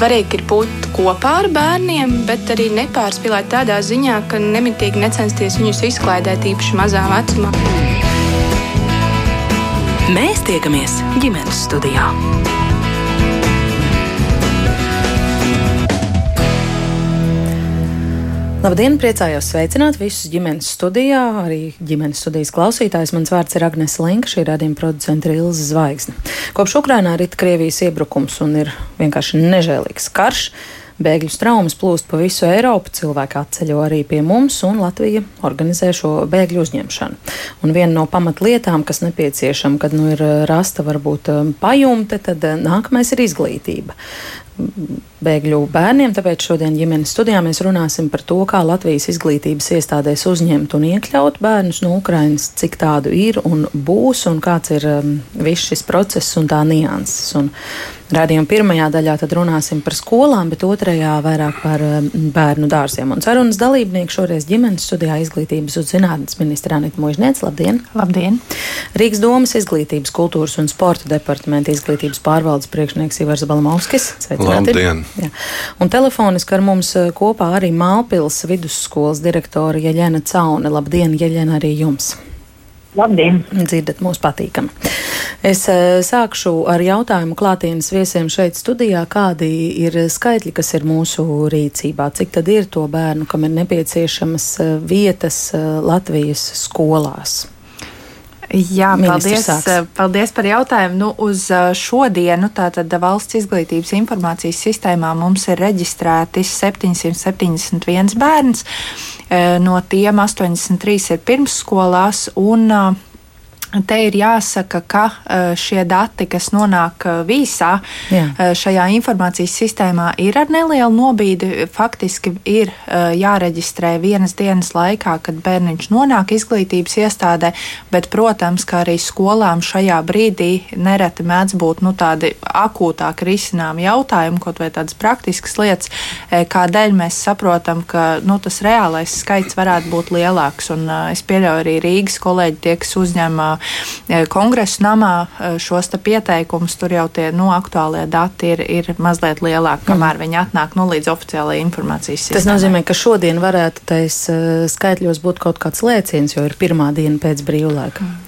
Svarīgi ir būt kopā ar bērniem, bet arī nepārspīlēt tādā ziņā, ka nemitīgi necensties viņus izklaidēt īpaši mazā vecumā. Mēs tiekamies ģimenes studijā. Labdien, priecājos sveicināt visus ģimenes studijā, arī ģimenes studijas klausītājus. Mans vārds ir Agnēs Linka, šī radījuma producenta Ilza Zvaigzne. Kopš Ukrainā ir Krievijas iebrukums un ir vienkārši nežēlīgs karš. Bēgļu traumas plūst pa visu Eiropu, cilvēki atceļo arī pie mums, un Latvija organizē šo bēgļu uzņemšanu. Un viena no pamatlietām, kas nepieciešama, kad nu ir rasta varbūt pajumte, tad nākamais ir izglītība bēgļu bērniem. Tāpēc šodien ģimenes studijā mēs runāsim par to, kā Latvijas izglītības iestādēs uzņemt un iekļaut bērnus no Ukrainas, cik tādu ir un būs, un kāds ir um, viss šis process un tā nianses. Un Radījuma pirmajā daļā tad runāsim par skolām, bet otrajā vairāk par um, bērnu dārziem. Un sarunas dalībnieki šoreiz ģimenes studijā izglītības un zinātnes ministra Anita Mužniec. Labdien! Labdien! Rīgas domas izglītības, kultūras un sporta departamenta izglītības pārvaldes priekšnieks Ivars Balamovskis. Sveicināti! Labdien! Jā. Un telefoniski ar mums eh, kopā arī Mālpils vidusskolas direktora Jeļena Caune. Labdien, Jeļena, arī jums! Labdien! Dzirdat mūs patīkami. Es eh, sākšu ar jautājumu klātienes viesiem šeit studijā, kādi ir skaitļi, kas ir mūsu rīcībā, cik tad ir to bērnu, kam ir nepieciešamas eh, vietas Latvijas skolās. Jā, paldies, eh, paldies par jautājumu. Nu, uz eh, šodienu tātad valsts izglītības informācijas sistēmā mums ir reģistrēti 771 bērns, eh, no tiem 83 ir pirmsskolās un Te ir jāsaka, ka e, šie dati, kas nonāk e, vīsā, Jā. E, šajā informācijas sistēmā, ir ar nelielu nobīdi. Faktiski ir jāreģistrē vienas dienas laikā, kad bērniņš nonāk izglītības iestādē, bet, protams, ka arī skolām šajā brīdī nereti mēdz būt nu, tādi akūtāki risināmi jautājumi, kaut vai tādas praktiskas lietas, kādēļ mēs saprotam, ka nu, tas reālais skaits varētu būt lielāks. Un, es pieļauju arī Rīgas kolēģi tie, kas uzņēma E, kongresu namā e, šos pieteikumus, tur jau tie nu, aktuālie dati ir, ir mazliet lielāki, kamēr mm. viņi atnāk nu, līdz oficiālajai informācijas sistēmai. Tas nozīmē, ka šodien varētu tais e, skaitļos būt kaut kāds lēciens, jo ir pirmā diena pēc brīvlaika. Mm.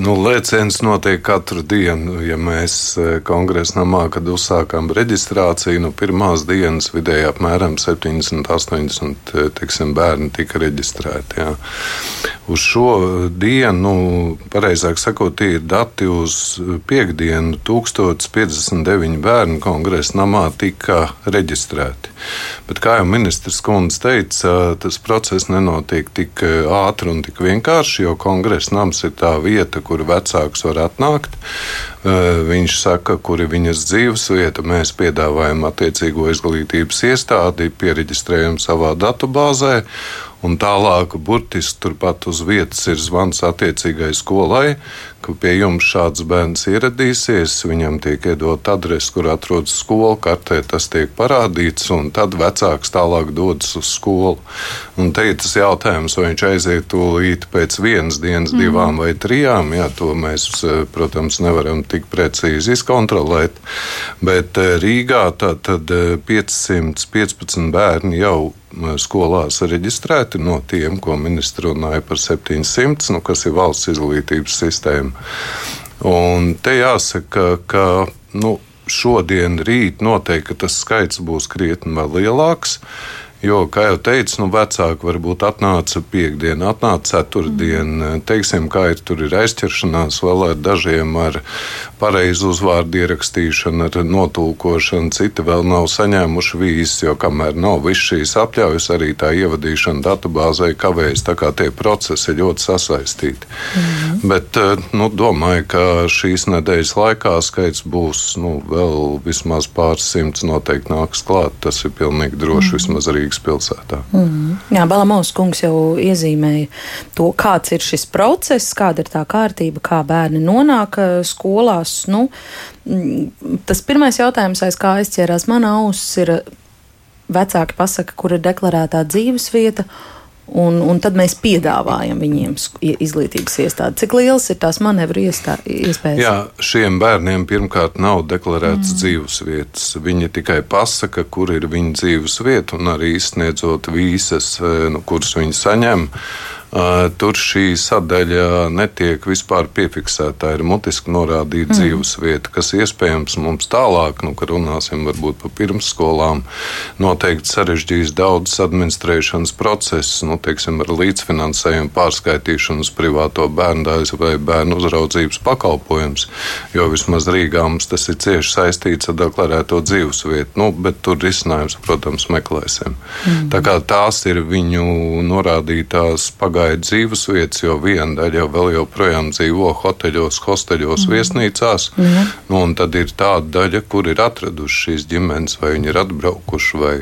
Nu, lēciens notiek katru dienu. Ja mēs kongresa namā, kad uzsākām reģistrāciju, no nu, pirmās dienas vidēji apmēram 70, 80 teiksim, bērni tika reģistrēti. Jā. Uz šo dienu, nu, pareizāk sakot, tie ir dati uz piekdienu. 1059 bērnu kongresa namā tika reģistrēti. Bet, kā jau ministrs Kundze teica, tas process nenotiek tik ātri un tik vienkārši, jo kongresa nams ir tā vieta, kur vecāks var atnākt. Viņš saka, kur ir viņas dzīves vieta. Mēs piedāvājam attiecīgo izglītības iestādi, pieregistrējam savā datubāzē Un tālāk, burtiski turpat uz vietas ir zvans attiecīgai skolai, ka pie jums šāds bērns ieradīsies, viņam tiek iedot adrese, kur atrodas skola, kartē tas tiek parādīts, un tad vecāks tālāk dodas uz skolu. Un te ir tas jautājums, vai viņš aiziet tūlīt pēc vienas dienas, mm. divām vai trijām. Jā, to mēs, protams, nevaram tik precīzi izkontrolēt. Bet eh, Rīgā tad 515 bērni jau skolās reģistrēti no tiem, ko ministrs runāja par 700, nu, kas ir valsts izglītības sistēma. Un te jāsaka, ka nu, šodien, rīt noteikti tas skaits būs krietni lielāks. Jo, kā jau teicu, nu, vecāki varbūt atnāca piekdiena, atnāca ceturtdiena. Mm. Teiksim, kā ir tur ir aizķeršanās vēl ar dažiem ar pareizu uzvārdu ierakstīšanu, ar notulkošanu. Citi vēl nav saņēmuši vīzes, jo kamēr nav viss šīs apļaujas, arī tā ievadīšana datubāzē kavējas. Tā kā tie procesi ir ļoti sasaistīti. Mm. Bet eh, nu, domāju, ka šīs nedēļas laikā skaits būs nu, vēl vismaz pāris simts noteikti nāks klāt. Tas ir pilnīgi droši mm. vismaz Rīgas Rīgas pilsētā. Mm. Jā, Balamaus kungs jau iezīmēja to, kāds ir šis process, kāda ir tā kārtība, kā bērni nonāk eh, skolās. Nu, mm, tas pirmais jautājums, aiz kā aizķērās mana auss, ir vecāki pasaka, kur ir deklarētā dzīves vieta. Un, un tad mēs piedāvājam viņiem izglītības iestādi. Cik liels ir tās manevru iespējas? Jā, šiem bērniem pirmkārt nav deklarētas mm. dzīves vietas. Viņi tikai pasaka, kur ir viņa dzīves vieta, un arī izsniedzot vīzas, eh, nu, kuras viņi saņem. Tur šī sadaļa netiek vispār piefiksēta. Ir mutiski norādīta mm. dzīves vieta, kas iespējams mums tālāk, nu, kad runāsim varbūt par pirmsskolām, noteikti sarežģīs daudzas administrēšanas procesus, nu, teiksim, ar līdzfinansējumu, pārskaitīšanu uz privāto bērnu dārzu vai bērnu uzraudzības pakalpojumus. Jo vismaz Rīgā mums tas ir cieši saistīts ar deklarēto dzīves vietu. Nu, bet tur risinājums, protams, meklēsim. Mm. Tā kā tās ir viņu norādītās pagājušās gāja dzīves vietas, jo viena daļa jau vēl joprojām dzīvo hoteļos, hosteļos, mm. viesnīcās. Mm. Nu, un tad ir tāda daļa, kur ir atraduši šīs ģimenes, vai viņi ir atbraukuši vai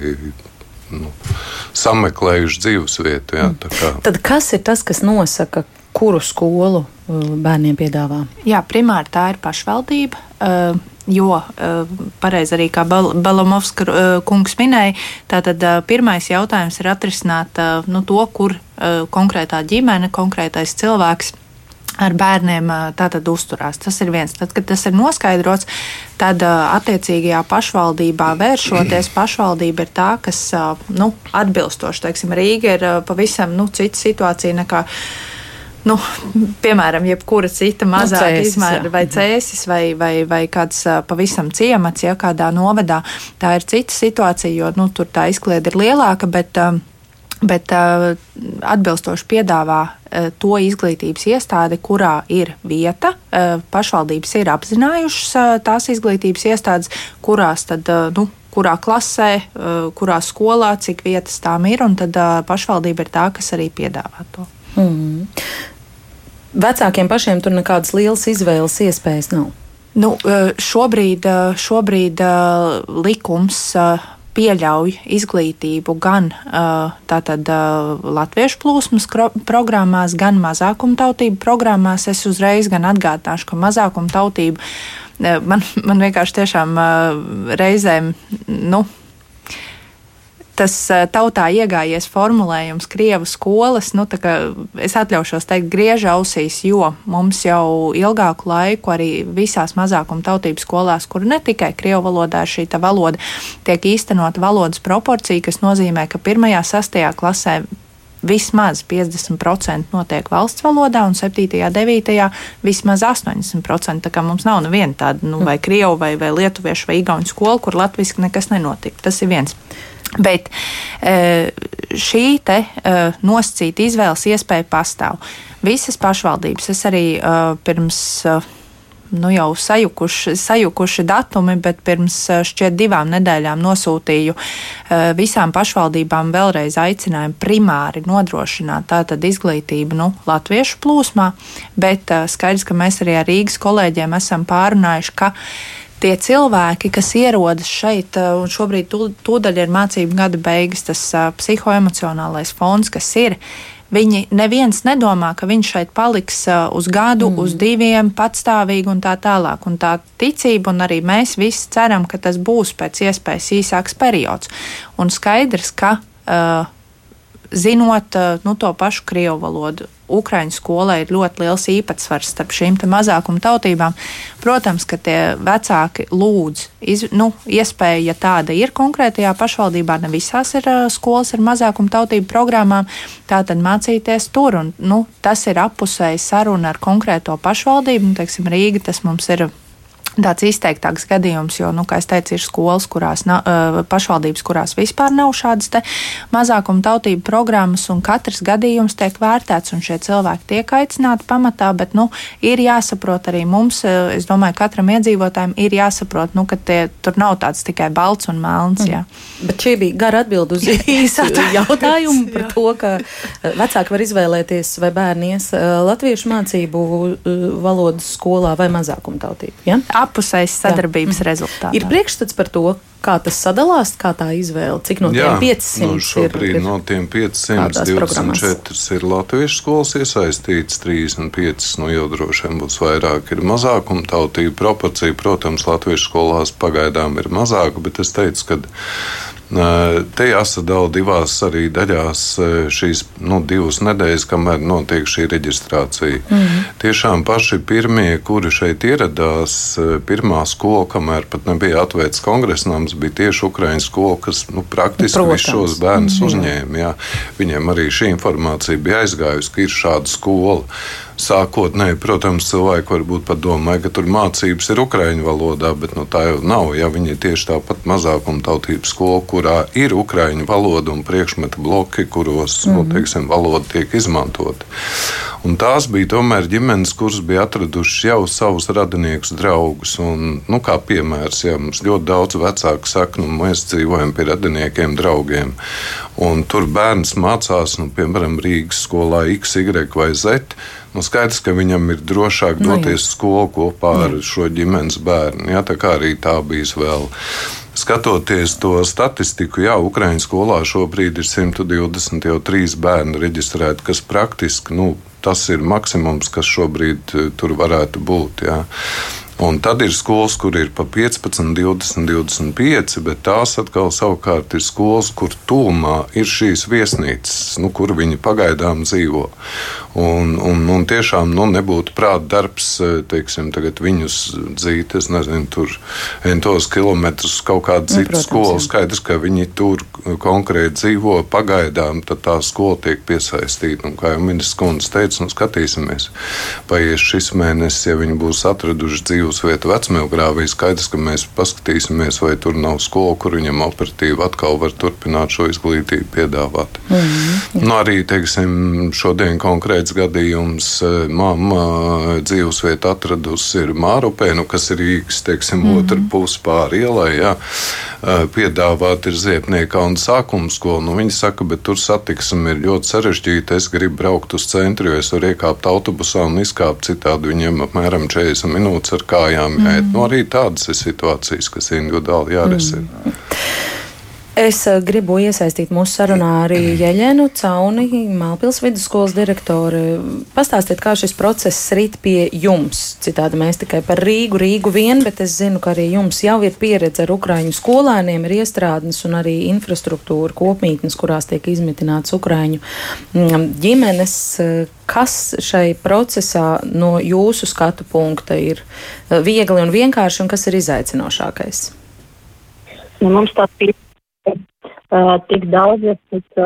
nu, sameklējuši dzīves vietu. Jā, mm. Tad kas ir tas, kas nosaka, kuru skolu uh, bērniem piedāvā? Jā, primāri tā ir pašvaldība. Uh, Jo, pareizi arī kā Balamovska kungs minēja, tātad pirmais jautājums ir atrisināt nu, to, kur konkrētā ģimene, konkrētais cilvēks ar bērniem tātad uzturās. Tas ir viens. Tad, kad tas ir noskaidrots, tad attiecīgajā pašvaldībā vēršoties, pašvaldība ir tā, kas nu, atbilstoši, teiksim, Rīga ir pavisam nu, cita situācija nekā nu, piemēram, jebkura cita mazāka nu, izmēra, vai cēsis, vai, vai, vai kāds pavisam ciemats, ja kādā novadā. Tā ir cita situācija, jo nu, tur tā izkliede ir lielāka, bet, bet atbilstoši piedāvā to izglītības iestādi, kurā ir vieta. Pašvaldības ir apzinājušas tās izglītības iestādes, kurās tad, nu, kurā klasē, kurā skolā, cik vietas tām ir, un tad pašvaldība ir tā, kas arī piedāvā to. Mm. Vecākiem pašiem tur nekādas lielas izvēles iespējas nav. Nu, e, šobrīd, e, šobrīd e, likums pieļauj izglītību gan tātad, latviešu plūsmas programmās, gan mazākumtautību programmās. Es uzreiz gan atgādināšu, ka mazākumtautība man, man vienkārši tiešām reizēm. Nu, tas tautā iegājies formulējums Krievu skolas, nu, es atļaušos teikt, griež ausīs, jo mums jau ilgāku laiku arī visās mazākuma tautības skolās, kur ne tikai Krievu valodā šī valoda, tiek īstenot valodas proporcija, kas nozīmē, ka pirmajā, sastajā klasē vismaz 50% notiek valsts valodā, un 7. un 9. vismaz 80%. Tā kā mums nav neviena tāda, nu, vai krievu, vai, vai lietuviešu, vai igauņu skola, kur latviešu nekas nenotiek. Tas ir viens. Bet e, šī te e, nosacīta izvēles iespēja pastāv. Visas pašvaldības, es arī e, pirms nu jau sajukuši, sajukuši datumi, bet pirms šķiet divām nedēļām nosūtīju visām pašvaldībām vēlreiz aicinājumu primāri nodrošināt tātad izglītību nu, latviešu plūsmā, bet skaidrs, ka mēs arī ar Rīgas kolēģiem esam pārunājuši, ka tie cilvēki, kas ierodas šeit, uh, un šobrīd tūdaļ ir mācību gada beigas, tas uh, psihoemocionālais fons, kas ir. Viņi neviens nedomā, ka viņš šeit paliks uh, uz gadu, mm. uz diviem, patstāvīgi un tā tālāk. Un tā ticība, un arī mēs visi ceram, ka tas būs pēc iespējas īsāks periods. Un skaidrs, ka uh, zinot nu, to pašu krievu valodu, Ukraiņu skolai ir ļoti liels īpatsvars starp šīm mazākuma tautībām. Protams, ka tie vecāki lūdz iz, nu, iespēju, ja tāda ir konkrētajā pašvaldībā, ne visās ir uh, skolas ar mazākuma tautību programmām, tātad mācīties tur. Un, nu, tas ir appusēji saruna ar konkrēto pašvaldību. Nu, teiksim, Rīga tas mums ir Tāds izteiktāks gadījums, jo, nu, kā jau teicu, ir skolas, kurās nav, pašvaldības, kurās vispār nav šādas mazākuma tautību programmas, un katrs gadījums tiek vērtēts, un šie cilvēki tiek aicināti pamatā, bet nu, ir jāsaprot arī mums, es domāju, katram iedzīvotājam ir jāsaprot, nu, ka tie, tur nav tāds tikai balts un melns. Jā. Mm. Bet šī bija gara atbild uz īsu jautājumu par to, ka vecāki var izvēlēties, vai bērni ies latviešu mācību valodas skolā vai mazākuma tautību. Ja? Apusējas sadarbības Jā. rezultātā. Ir priekšstats par to, kā tas sadalās, kā tā izvēle, cik no tiem Jā, 500 nu šobrīd ir, no tiem 500 24 ir latviešu skolas iesaistīts, 35 nu jau droši vien būs vairāk ir mazākuma tautība proporcija. Protams, latviešu skolās pagaidām ir mazāka, bet es teicu, ka Te jāsadala divās arī daļās šīs nu, divas nedēļas, kamēr notiek šī reģistrācija. Mm -hmm. Tiešām paši pirmie, kuri šeit ieradās, pirmā skola, kamēr pat nebija atvērts kongresnams, bija tieši Ukraiņu skola, kas nu, praktiski visus šos bērnus -hmm. uzņēma. Jā. Viņiem arī šī informācija bija aizgājusi, ka ir šāda skola. Sākotnēji, protams, cilvēki varbūt pat domāja, ka tur mācības ir ukraiņu valodā, bet nu, tā jau nav. Ja viņi ir tieši tāpat mazākuma tautības skola, kurā ir ukraiņu valoda un priekšmeta bloki, kuros mm -hmm. nu, mhm. teiksim, valoda tiek izmantota. Un tās bija tomēr ģimenes, kuras bija atradušas jau savus radiniekus, draugus. Un, nu, kā piemērs, ja mums ļoti daudz vecāku saka, nu, mēs dzīvojam pie radiniekiem, draugiem. Un tur bērns mācās, nu, piemēram, Rīgas skolā X, Y vai Z. Nu, skaidrs, ka viņam ir drošāk nu doties uz skolu kopā ar šo ģimenes bērnu. Jā, tā kā arī tā bijis vēl. Skatoties to statistiku, jā, Ukraiņas skolā šobrīd ir 123 bērni reģistrēti, kas praktiski nu, tas ir maksimums, kas šobrīd eh, tur varētu būt. Jā. Un tad ir skolas, kur ir pa 15, 20, 25, bet tās atkal savukārt ir skolas, kur tūmā ir šīs viesnīcas, nu, kur viņi pagaidām dzīvo. Un, un, un tiešām nu, nebūtu prāta darbs, teiksim, viņus dzīt, es nezinu, tur entos kilometrus kaut kādu nu, citu skolu. Skaidrs, ka viņi tur konkrēti dzīvo pagaidām, tad tā skola tiek piesaistīta. Un, kā jau ministrs Kundze teica, nu, skatīsimies, paies šis mēnesis, ja viņi būs atraduši dzīvu dzīvesvietu vecmēlgrāvī, skaidrs, ka mēs paskatīsimies, vai tur nav skola, kur viņam operatīvi atkal var turpināt šo izglītību piedāvāt. Mm -hmm. nu, arī, teiksim, šodien konkrēts gadījums mamma dzīvesvietu atradusi ir Mārupē, nu, kas ir Rīgas, teiksim, mm -hmm. otra puse pāri ielai, jā. Piedāvāt ir Ziepnieka un sākuma skola. Nu, viņi saka, bet tur satiksme ir ļoti sarežģīta. Es gribu braukt uz centru, jo es varu iekāpt autobusā un izkāpt citādi viņiem apmēram 40 minūtes ar kājām jāiet. Mm. Nu, arī tādas ir situācijas, kas individuāli jārisina. Mm. Es uh, gribu iesaistīt mūsu sarunā arī Jeļenu Cauni, Mālpils vidusskolas direktore. Pastāstiet, kā šis process rit pie jums. Citādi mēs tikai par Rīgu, Rīgu vien, bet es zinu, ka arī jums jau ir pieredze ar Ukraiņu skolēniem, ir iestrādnes un arī infrastruktūra kopmītnes, kurās tiek izmitināts Ukraiņu mm, ģimenes. Kas šai procesā no jūsu skatu punkta ir uh, viegli un vienkārši un kas ir izaicinošākais? Nu, mums tā ir tik daudz, cik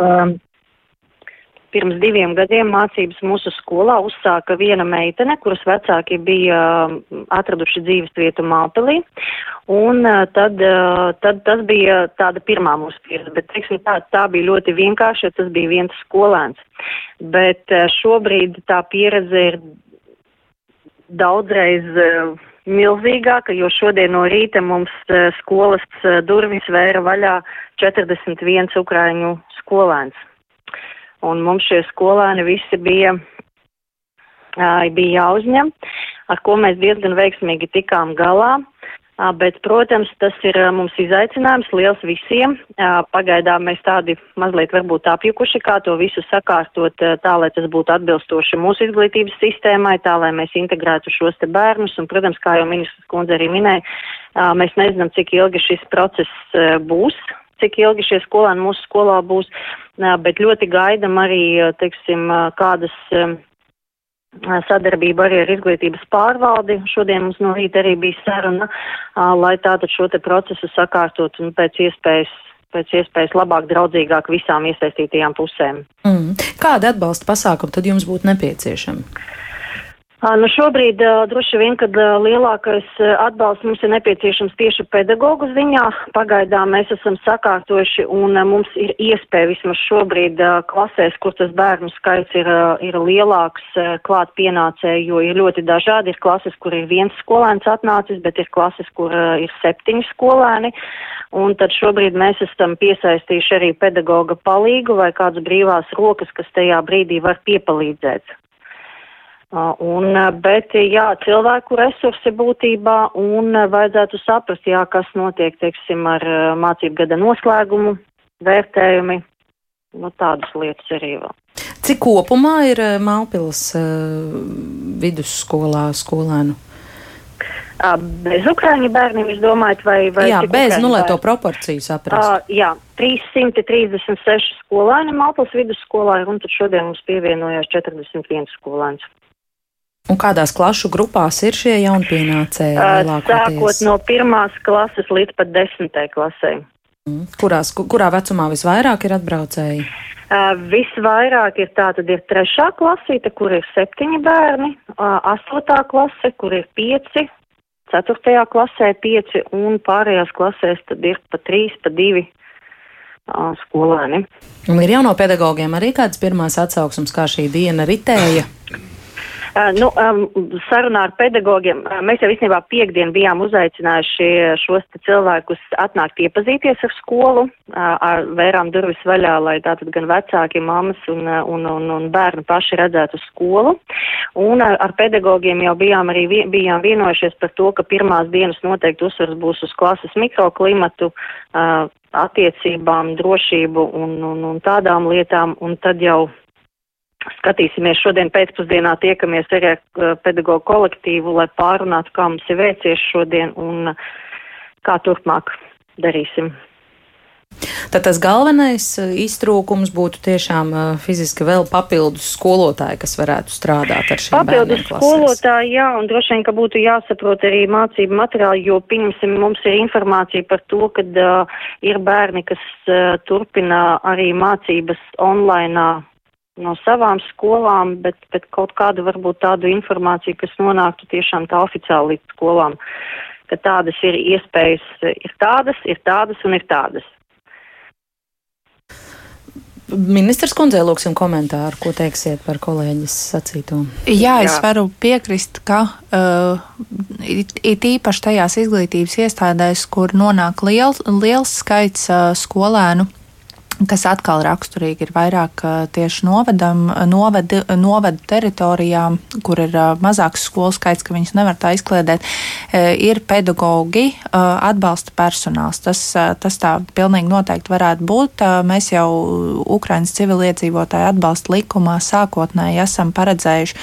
pirms diviem gadiem mācības mūsu skolā uzsāka viena meitene, kuras vecāki bija atraduši dzīves vietu Māpelī. Un tad, tad tas bija tāda pirmā mūsu pieredze, bet teiksim, tā, tā bija ļoti vienkārši, jo tas bija viens skolēns. Bet šobrīd tā pieredze ir daudzreiz milzīgāka, jo šodien no rīta mums uh, skolas uh, durvis vēra vaļā 41 ukraiņu skolēns. Un mums šie skolēni visi bija, bija jāuzņem, ar ko mēs diezgan veiksmīgi tikām galā. Bet, protams, tas ir mums izaicinājums liels visiem. Pagaidām mēs tādi mazliet varbūt apjukuši, kā to visu sakārtot tā, lai tas būtu atbilstoši mūsu izglītības sistēmai, tā, lai mēs integrētu šos te bērnus. Un, protams, kā jau ministrs kundze arī minēja, mēs nezinām, cik ilgi šis process būs, cik ilgi šie skolēni mūsu skolā būs, bet ļoti gaidam arī, teiksim, kādas sadarbību arī ar izglītības pārvaldi. Šodien mums no rīta arī bija saruna, lai tātad šo te procesu sakārtot un pēc iespējas pēc iespējas labāk, draudzīgāk visām iesaistītajām pusēm. Mm. Kāda atbalsta pasākuma tad jums būtu nepieciešama? Nu šobrīd droši vien, kad lielākais atbalsts mums ir nepieciešams tieši pedagoģu ziņā. Pagaidām mēs esam sakārtojuši un mums ir iespēja vismaz šobrīd klasēs, kur tas bērnu skaits ir, ir lielāks klāt pienācēji, jo ir ļoti dažādi. Ir klases, kur ir viens skolēns atnācis, bet ir klases, kur ir septiņi skolēni. Un tad šobrīd mēs esam piesaistījuši arī pedagoga palīgu vai kādas brīvās rokas, kas tajā brīdī var piepalīdzēt. Un, bet, jā, cilvēku resursi būtībā un vajadzētu saprast, jā, kas notiek, teiksim, ar mācību gada noslēgumu, vērtējumi, nu tādas lietas arī vēl. Cik kopumā ir Mālpils vidusskolā skolēnu Bez ukrāņu bērniem, jūs domājat, vai, vai jā, bez, nu, lai to proporciju saprastu. Uh, jā, 336 skolēni Maltas vidusskolā, un tad šodien mums pievienojās 41 skolēns. Un kādās klašu grupās ir šie jaunpienācēji? Uh, sākot no pirmās klases līdz pat desmitai klasē. Mm. Kurās, kurā vecumā visvairāk ir atbraucēji? Uh, visvairāk ir tā, tad ir trešā klasīte, kur ir septiņi bērni, uh, astotā klase, kur ir pieci, ceturtajā klasē pieci un pārējās klasēs tad ir pa trīs, pa divi uh, skolēni. Un ir jau no pedagogiem arī kādas pirmās atsauksmes, kā šī diena ritēja? Nu, sarunā ar pedagogiem mēs jau īstenībā piekdien bijām uzaicinājuši šos cilvēkus atnākt iepazīties ar skolu, ar vērām durvis vaļā, lai tātad gan vecāki, mammas un, un, un, un bērni paši redzētu skolu. Un ar, ar pedagogiem jau bijām arī bijām vienojušies par to, ka pirmās dienas noteikti uzsvars būs uz klases mikroklimatu, attiecībām, drošību un, un, un tādām lietām, un tad jau Skatīsimies šodien pēcpusdienā tiekamies arī ar uh, pedagoģu kolektīvu, lai pārunātu, kā mums ir veicies šodien un uh, kā turpmāk darīsim. Tad tas galvenais uh, iztrūkums būtu tiešām fiziski vēl papildus skolotāji, kas varētu strādāt ar šiem. Papildus skolotāji, jā, un droši vien, ka būtu jāsaprot arī mācību materiāli, jo, pieņemsim, mums ir informācija par to, ka uh, ir bērni, kas uh, turpina arī mācības online no savām skolām, bet, bet kaut kādu varbūt tādu informāciju, kas nonāktu tiešām tā oficiāli līdz skolām, ka tādas ir iespējas, ir tādas, ir tādas un ir tādas. Ministrs kundzei lūksim komentāru, ko teiksiet par kolēģis sacīto. Jā, es Jā. varu piekrist, ka uh, it īpaši tajās izglītības iestādēs, kur nonāk liel, liels skaits uh, skolēnu, kas atkal raksturīgi ir vairāk tieši novadam, novada, novada teritorijām, kur ir mazāks skolu skaits, ka viņas nevar tā izkliedēt, ir pedagogi, atbalsta personāls. Tas, tas tā pilnīgi noteikti varētu būt. Mēs jau Ukrainas civiliedzīvotāju atbalsta likumā sākotnēji esam paredzējuši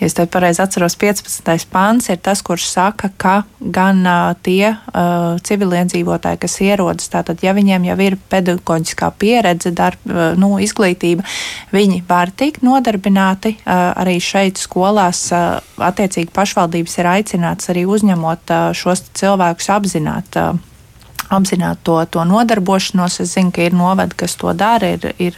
ja es te pareizi atceros, 15. pāns ir tas, kurš saka, ka gan uh, tie uh, civiliedzīvotāji, kas ierodas, tātad, ja viņiem jau ir pedagoģiskā pieredze, darb, uh, nu, izglītība, viņi var tikt nodarbināti uh, arī šeit skolās. Uh, attiecīgi pašvaldības ir aicināts arī uzņemot uh, šos cilvēkus apzināt. Uh, apzināt to, to nodarbošanos. Es zinu, ka ir novadi, kas to dara, ir, ir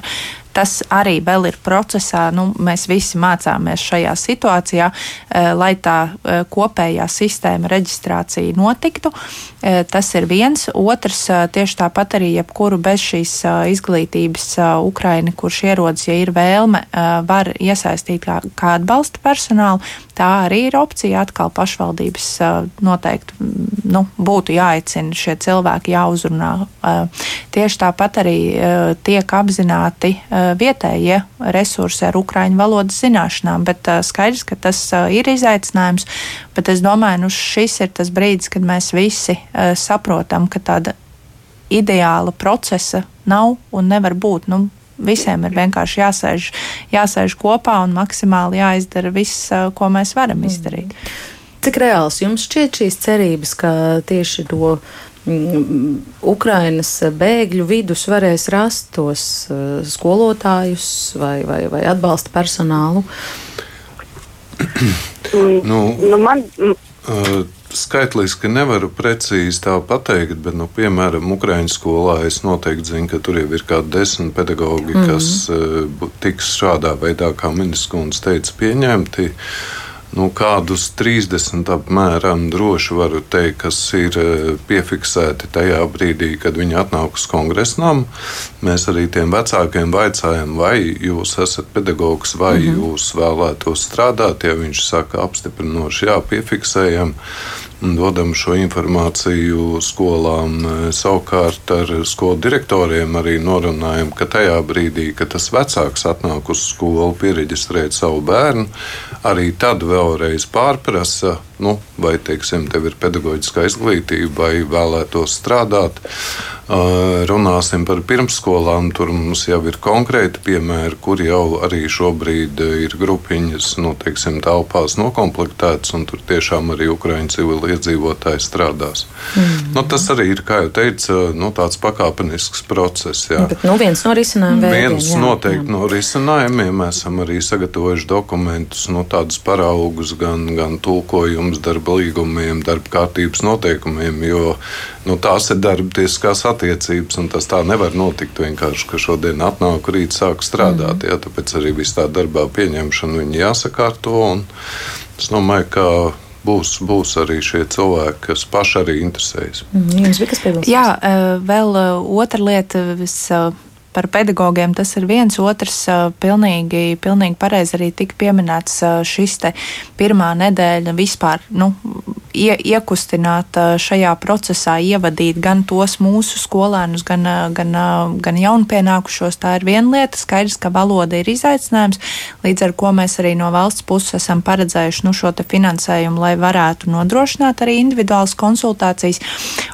tas arī vēl ir procesā. Nu, mēs visi mācāmies šajā situācijā, eh, lai tā eh, kopējā sistēma reģistrācija notiktu. Eh, tas ir viens. Otrs, tieši tāpat arī jebkuru bez šīs izglītības Ukraini, kurš ierodas, ja ir vēlme, var iesaistīt kā, kā atbalsta personālu. Tā arī ir opcija. Atkal pašvaldības noteikti nu, būtu jāaicina šie cilvēki, jāuzrunā. Tieši tāpat arī tiek apzināti vietējie resursi ar ukraiņu valodas zināšanām. Bet skaidrs, ka tas ir izaicinājums. Bet es domāju, nu šis ir tas brīdis, kad mēs visi saprotam, ka tāda ideāla procesa nav un nevar būt. Nu, visiem ir vienkārši jāsēž, jāsēž kopā un maksimāli jāizdara viss, ko mēs varam izdarīt. Cik reāls jums šķiet šīs cerības, ka tieši to Mm, Ukrainas bēgļu vidus varēs rast tos uh, skolotājus vai, vai, vai atbalsta personālu? nu, nu, man... Uh, skaitliski nevaru precīzi tā pateikt, bet, nu, piemēram, Ukraiņu skolā es noteikti zinu, ka tur jau ir kādi desmit pedagoģi, mm -hmm. kas uh, tiks šādā veidā, kā ministrs kundze teica, pieņemti. Uh, Nu, kādus 30 apmēram droši varu teikt, kas ir e, piefiksēti tajā brīdī, kad viņi atnāk uz kongresnam. Mēs arī tiem vecākiem vaicājam, vai jūs esat pedagogs, vai mm -hmm. jūs vēlētos strādāt. Ja viņš saka apstiprinoši, jā, piefiksējam dodam šo informāciju skolām. Savukārt ar skolu direktoriem arī norunājam, ka tajā brīdī, kad tas vecāks atnāk uz skolu, pieregistrēt savu bērnu, arī tad vēlreiz pārprasa, nu, vai teiksim, tev ir pedagoģiskā izglītība, vai vēlētos strādāt. runāsim par pirmsskolām, tur mums jau ir konkrēti piemēri, kur jau arī šobrīd ir grupiņas, nu, teiksim, telpās nokomplektētas, un tur tiešām arī Ukraiņu civili iedzīvotāji strādās. Mm. Nu, tas arī ir, kā jau teicu, nu, tāds pakāpenisks process. Jā. Bet, nu, viens no risinājumiem. Viens jā, noteikti jā. no risinājumiem. Mēs esam arī sagatavojuši dokumentus, no tādus paraugus, gan, gan tulkojumus darba līgumiem, darba kārtības noteikumiem, jo nu, tās ir darba tiesiskās attiecības, un tas tā nevar notikt vienkārši, ka šodien atnāk, rīt sāk strādāt. Mm. Jā, tāpēc arī viss tā darbā pieņemšana viņi jāsakārto. Es domāju, ka būs, būs arī šie cilvēki, kas paši arī interesējas. Mm, jums bija kas piebilstams? Jā, eh, vēl eh, otra lieta. Vis, par pedagogiem tas ir viens, otrs pilnīgi, pilnīgi pareizi arī tika pieminēts šis te pirmā nedēļa vispār nu, ie, iekustināt šajā procesā, ievadīt gan tos mūsu skolēnus, gan, gan, gan jaunpienākušos. Tā ir viena lieta. Skaidrs, ka valoda ir izaicinājums, līdz ar ko mēs arī no valsts puses esam paredzējuši nu, šo finansējumu, lai varētu nodrošināt arī individuālas konsultācijas.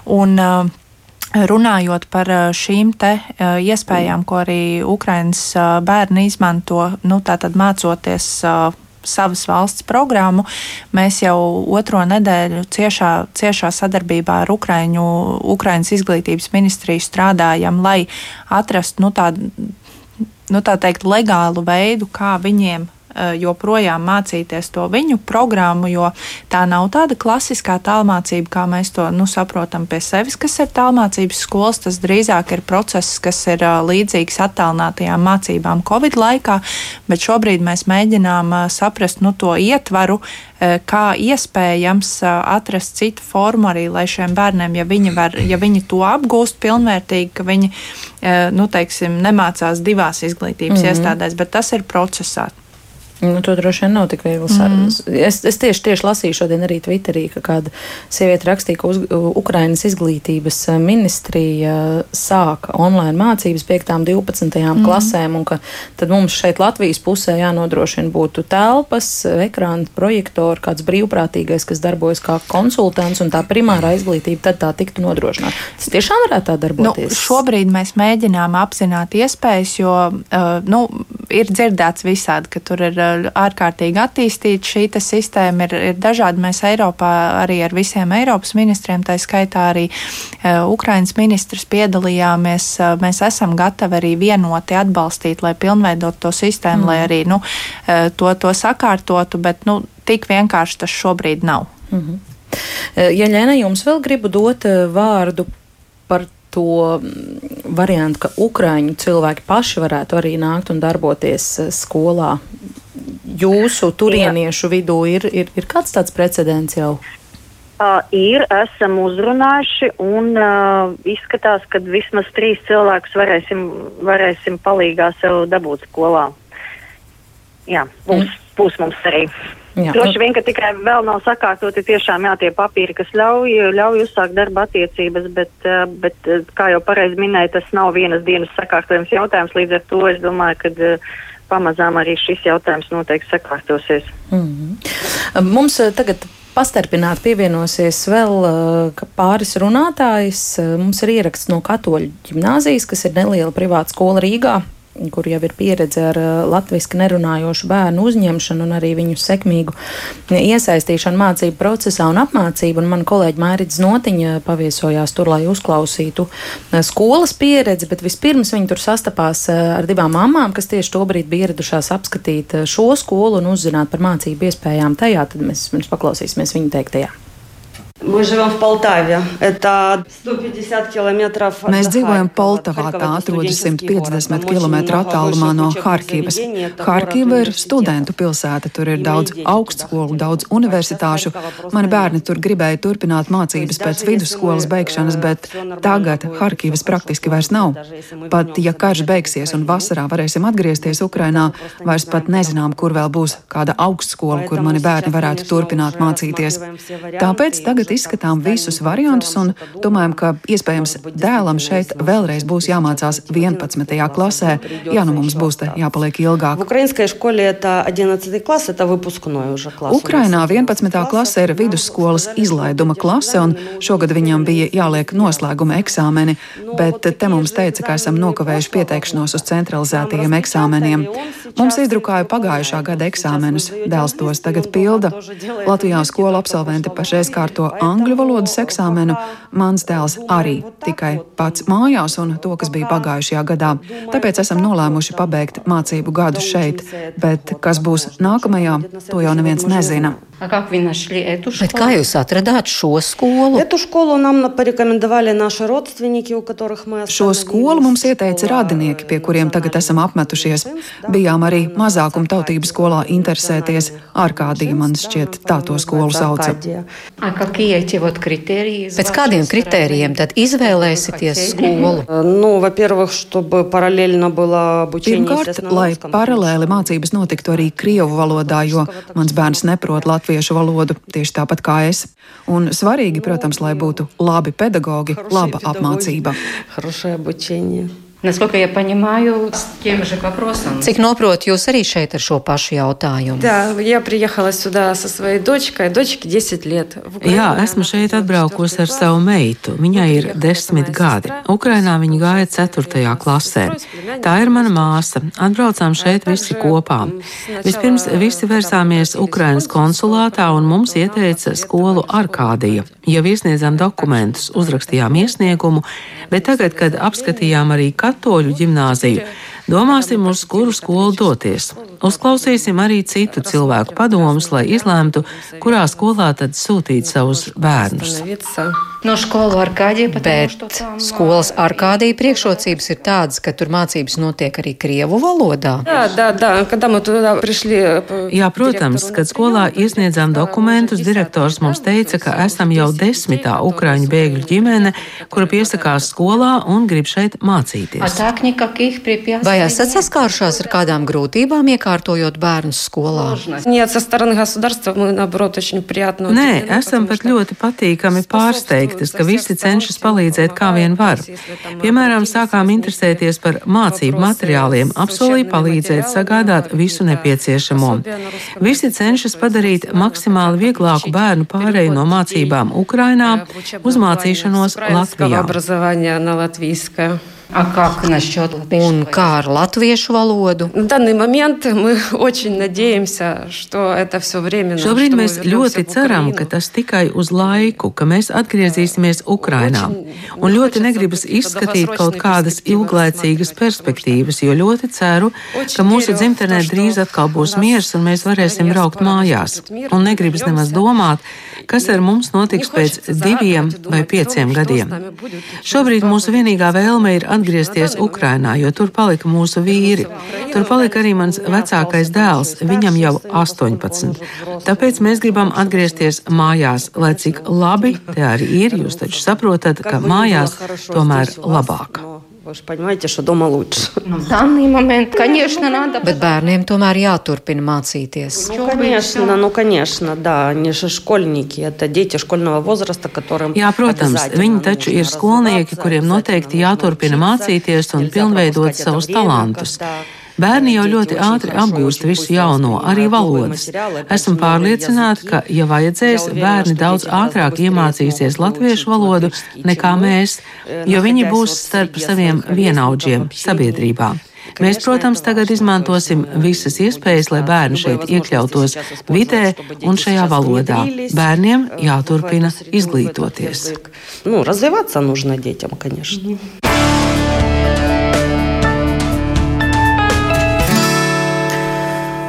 Un, uh, Runājot par šīm te iespējām, ko arī Ukraiņas bērni izmanto, nu, tātad mācoties savas valsts programmu. Mēs jau otro nedēļu ciešā, ciešā sadarbībā ar Ukraiņu, Ukraiņas izglītības ministriju strādājam, lai atrastu nu, tādu, nu, tā teikt, legālu veidu, kā viņiem Eh, joprojām mācīties to viņu programmu, jo tā nav tāda klasiskā tālmācība, kā mēs to nu, saprotam pie sevis, kas ir tālmācības skolas. Tas drīzāk ir process, kas ir uh, līdzīgs attālinātajām mācībām Covid laikā, bet šobrīd mēs mēģinām uh, saprast nu, to ietvaru, kā iespējams atrast citu formu arī, lai šiem bērniem, ja viņi, var, ja viņi to apgūst pilnvērtīgi, ka viņi nu, teiksim, nemācās divās izglītības mm -hmm. iestādēs, bet tas ir procesā. Nu, to droši vien nav tik viegli saprast. Mm. Es, es tieši, tieši lasīju šodien arī Twitterī, ka kāda sieviete rakstīja, ka uz, Ukrainas izglītības eh, ministrija sāka online mācības 5. un 12. Mm. klasēm, un ka tad mums šeit Latvijas pusē jānodrošina būtu telpas, ekrāna, projektori, kāds brīvprātīgais, kas darbojas kā konsultants, un tā primārā izglītība tad tā tiktu nodrošināta. Tas tiešām varētu tā darboties. Nu, šobrīd mēs mēģinām apzināt iespējas, jo uh, nu, ir dzirdēts visādi, ka tur ir ārkārtīgi attīstīta šī sistēma. Ir, ir dažādi. Mēs Eiropā arī ar visiem Eiropas ministriem, tā skaitā arī uh, Ukrainas ministrs piedalījāmies. Uh, mēs esam gatavi arī vienoti atbalstīt, lai pilnveidot to sistēmu, mm. lai arī nu, uh, to, to sakārtotu, bet nu, tik vienkārši tas šobrīd nav. Mm -hmm. Ja Lēna, jums vēl gribu dot vārdu par to variantu, ka Ukrāņu cilvēki paši varētu arī nākt un darboties skolā jūsu turieniešu vidū ir, ir, ir kāds tāds precedents jau? Uh, ir, esam uzrunājuši, un uh, izskatās, ka vismaz trīs cilvēkus varēsim, varēsim palīgā sev dabūt skolā. Jā, būs, mm. būs mums arī. Jā. Droši vien, ka tikai vēl nav sakārtoti tiešām jā, tie papīri, kas ļauj, ļauj uzsākt darba attiecības, bet, bet, kā jau pareizi minēja, tas nav vienas dienas sakārtojums jautājums. Līdz ar to es domāju, ka pamazām arī šis jautājums noteikti sakārtosies. Mm -hmm. Mums eh, tagad pastarpināt pievienosies vēl uh, pāris runātājs. Mums ir ieraksts no Katoļu ģimnāzijas, kas ir neliela privāta skola Rīgā kur jau ir pieredze ar uh, latviešu nerunājošu bērnu uzņemšanu un arī viņu sekmīgu iesaistīšanu mācību procesā un apmācību. Un man kolēģi Mērķis Notiņa paviesojās tur, lai uzklausītu uh, skolas pieredzi, bet vispirms viņi tur sastapās uh, ar divām mamām, kas tieši tobrīd bija ieradušās apskatīt šo skolu un uzzināt par mācību iespējām tajā. Tad mēs, mēs paklausīsimies viņu teiktajā. Мы живем в Полтаве. Это 150 километров. Mēs dzīvojam Poltavā, tā atrodas 150 km attālumā no Harkivas. Harkiva ir studentu pilsēta, tur ir daudz augstskolu, daudz universitāšu. Mani bērni tur gribēja turpināt mācības pēc vidusskolas beigšanas, bet tagad Harkivas praktiski vairs nav. Pat ja karš beigsies un vasarā varēsim atgriezties Ukrainā, vairs pat nezinām, kur vēl būs kāda augstskola, kur mani bērni varētu turpināt mācīties. Tāpēc tagad izskatām visus variantus un domājam, ka iespējams dēlam šeit vēlreiz būs jāmācās 11. klasē, ja nu mums būs te jāpaliek ilgāk. Ukrainā 11. klase ir vidusskolas izlaiduma klase, un šogad viņam bija jāliek noslēguma eksāmeni, bet te mums teica, ka esam nokavējuši pieteikšanos uz centralizētajiem eksāmeniem. Mums izdrukāja pagājušā gada eksāmenus, dēls tos tagad pilda. Latvijā skolu absolventi pašreiz kārto angļu valodas eksāmenu, mans dēls arī tikai pats mājās un to, kas bija pagājušajā gadā. Tāpēc esam nolēmuši pabeigt mācību gadu šeit, bet kas būs nākamajā, to jau neviens nezina. Bet kā jūs atradāt šo skolu? Šo skolu mums ieteica radinieki, pie kuriem tagad esam apmetušies. Bijām arī mazākuma tautības skolā interesēties. Ārkādija man šķiet tā to skolu sauca. Pēc kādiem kritērijiem tad izvēlēsieties skolu? Pirmkārt, lai paralēli mācības notiktu arī Krievu valodā, jo mans bērns neprot latviešu latviešu valodu, tieši tāpat kā es. Un svarīgi, protams, lai būtu labi pedagogi, laba apmācība. Насколько я понимаю, с тем же вопросом. Cik noprotu, jūs arī šeit ar šo pašu jautājumu? Да, я приехала сюда со своей дочкой, дочке 10 лет. Jā, esmu šeit atbraukusi ar savu meitu. Viņai ir desmit gadi. Ukrainā viņa gāja 4. klasē. Tā ir mana māsa. Atbraucām šeit visi kopā. Vispirms visi vērsāmies Ukrainas konsulātā un mums ieteica skolu Arkādija. Jau iesniedzām dokumentus, uzrakstījām iesniegumu, bet tagad, kad apskatījām arī katoļu ģimnāziju, domāsim, uz kuru skolu doties. Uzklausīsim arī citu cilvēku padomus, lai izlēmtu, kurā skolā tad sūtīt savus bērnus. No skolu Arkādija pat Bet skolas Arkādija priekšrocības ir tādas, ka tur mācības notiek arī krievu valodā. Jā, protams, kad skolā iesniedzām dokumentus, direktors mums teica, ka esam jau desmitā ukraiņu bēgļu ģimene, kura piesakās skolā un grib šeit mācīties. Vai esat saskārušās ar kādām grūtībām iekārtojot bērnus skolā? Nē, esam pat ļoti patīkami pārsteigti pārsteigtas, ka visi cenšas palīdzēt kā vien var. Piemēram, sākām interesēties par mācību materiāliem, apsolīja palīdzēt sagādāt visu nepieciešamo. Visi cenšas padarīt maksimāli vieglāku bērnu pārēju no mācībām Ukrainā uz mācīšanos Latvijā. Un kā ar latviešu valodu? Šobrīd mēs ļoti ceram, ka tas tikai uz laiku, ka mēs atgriezīsimies Ukrainā. Un ļoti negribas izskatīt kaut kādas ilglaicīgas perspektīvas, jo ļoti ceru, ka mūsu dzimtenē drīz atkal būs miers un mēs varēsim braukt mājās. Un negribas nemaz domāt, kas ar mums notiks pēc diviem vai pieciem gadiem. Šobrīd mūsu vienīgā vēlme ir atgriezties Ukrainā, jo tur palika mūsu vīri. Tur palika arī mans vecākais dēls, viņam jau 18. Tāpēc mēs gribam atgriezties mājās, lai cik labi te arī ir. Jūs taču saprotat, ka mājās tomēr labāk. Вы же понимаете, что дома лучше. Nu, данный момент, конечно, надо. Bet bērniem tomēr jāturpina mācīties. Ну, конечно, ну, конечно, да. Они же школьники, это дети школьного возраста, которым Jā, protams, viņi taču ir skolnieki, kuriem noteikti jāturpina mācīties un pilnveidot savus talantus. Bērni jau ļoti ātri apgūst visu jauno, arī valodas. Esmu pārliecināta, ka, ja vajadzēs, bērni daudz ātrāk iemācīsies latviešu valodu nekā mēs, jo viņi būs starp saviem vienaudžiem sabiedrībā. Mēs, protams, tagad izmantosim visas iespējas, lai bērni šeit iekļautos vidē un šajā valodā. Bērniem jāturpina izglītoties. Nu, развиваться нужно детям, конечно.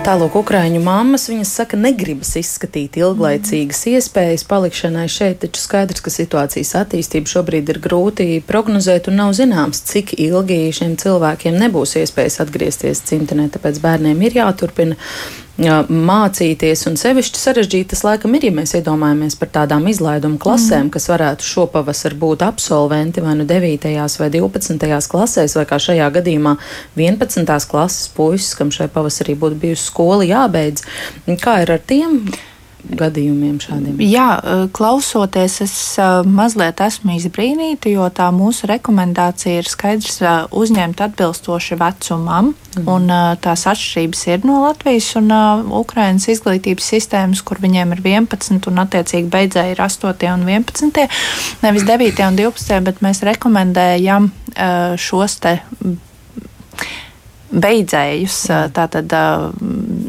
Tālāk, Ukrāņu mammas viņas saka, negribas izskatīt ilglaicīgas iespējas palikšanai šeit, taču skaidrs, ka situācijas attīstība šobrīd ir grūti prognozēt un nav zināms, cik ilgi šiem cilvēkiem nebūs iespējas atgriezties cimtenē, tāpēc bērniem ir jāturpina mācīties, un sevišķi sarežģīti tas laikam ir, ja mēs iedomājamies par tādām izlaidumu klasēm, mm. kas varētu šopavasar būt absolventi vai nu 9. vai 12. klasēs, vai kā šajā gadījumā 11. klases puisis, kam šai pavasarī būtu bijusi skola jābeidz. Kā ir ar tiem? Gadījumiem šādiem? Jā, klausoties, es mazliet esmu izbrīnīta, jo tā mūsu rekomendācija ir skaidrs uzņemt atbilstoši vecumam, mm. un tās atšķirības ir no Latvijas un Ukrainas izglītības sistēmas, kur viņiem ir 11 un attiecīgi beidzēji ir 8 un 11, nevis 9 un 12, bet mēs rekomendējam šos te beidzējus tātad,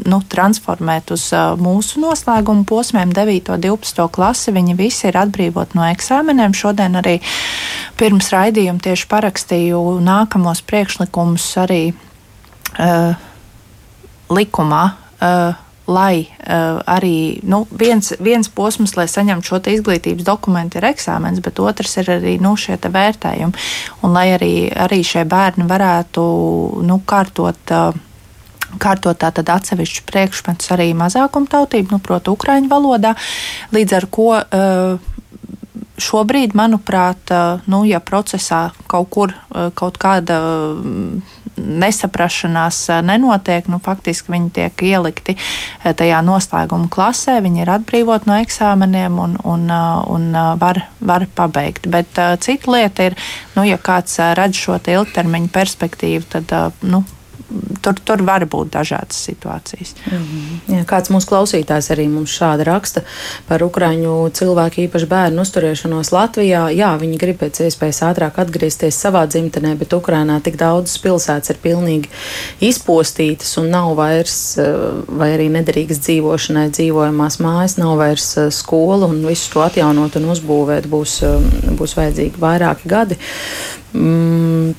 nu, transformēt uz mūsu noslēguma posmiem, 9. un 12. klasi. Viņi visi ir atbrīvoti no eksāmeniem. Šodien arī pirms raidījuma tieši parakstīju nākamos priekšlikumus arī uh, likumā. Uh, lai uh, arī nu, viens, viens posms, lai saņemtu šo izglītības dokumentu, ir eksāmens, bet otrs ir arī nu, šie vērtējumi. Un lai arī, arī šie bērni varētu nu, kārtot. Uh, kārtot tātad atsevišķu priekšmetus arī mazākumtautību, nu, proti, ukraiņu valodā, līdz ar ko uh, šobrīd, manuprāt, nu, ja procesā kaut kur kaut kāda nesaprašanās nenotiek, nu, faktiski viņi tiek ielikti tajā noslēguma klasē, viņi ir atbrīvot no eksāmeniem un, un, un var, var pabeigt. Bet cita lieta ir, nu, ja kāds redz šo ilgtermiņu perspektīvu, tad nu, tur, tur var būt dažādas situācijas. Mm -hmm. Jā, kāds mūsu klausītājs arī mums šādi raksta par ukraiņu cilvēku, īpaši bērnu uzturēšanos Latvijā. Jā, viņi grib pēc iespējas ātrāk atgriezties savā dzimtenē, bet Ukrainā tik daudzas pilsētas ir pilnīgi izpostītas un nav vairs, eh, vai arī nederīgas dzīvošanai dzīvojamās mājas, nav vairs eh, skola un visu to atjaunot un uzbūvēt būs, eh, būs vajadzīgi vairāki gadi. Mm,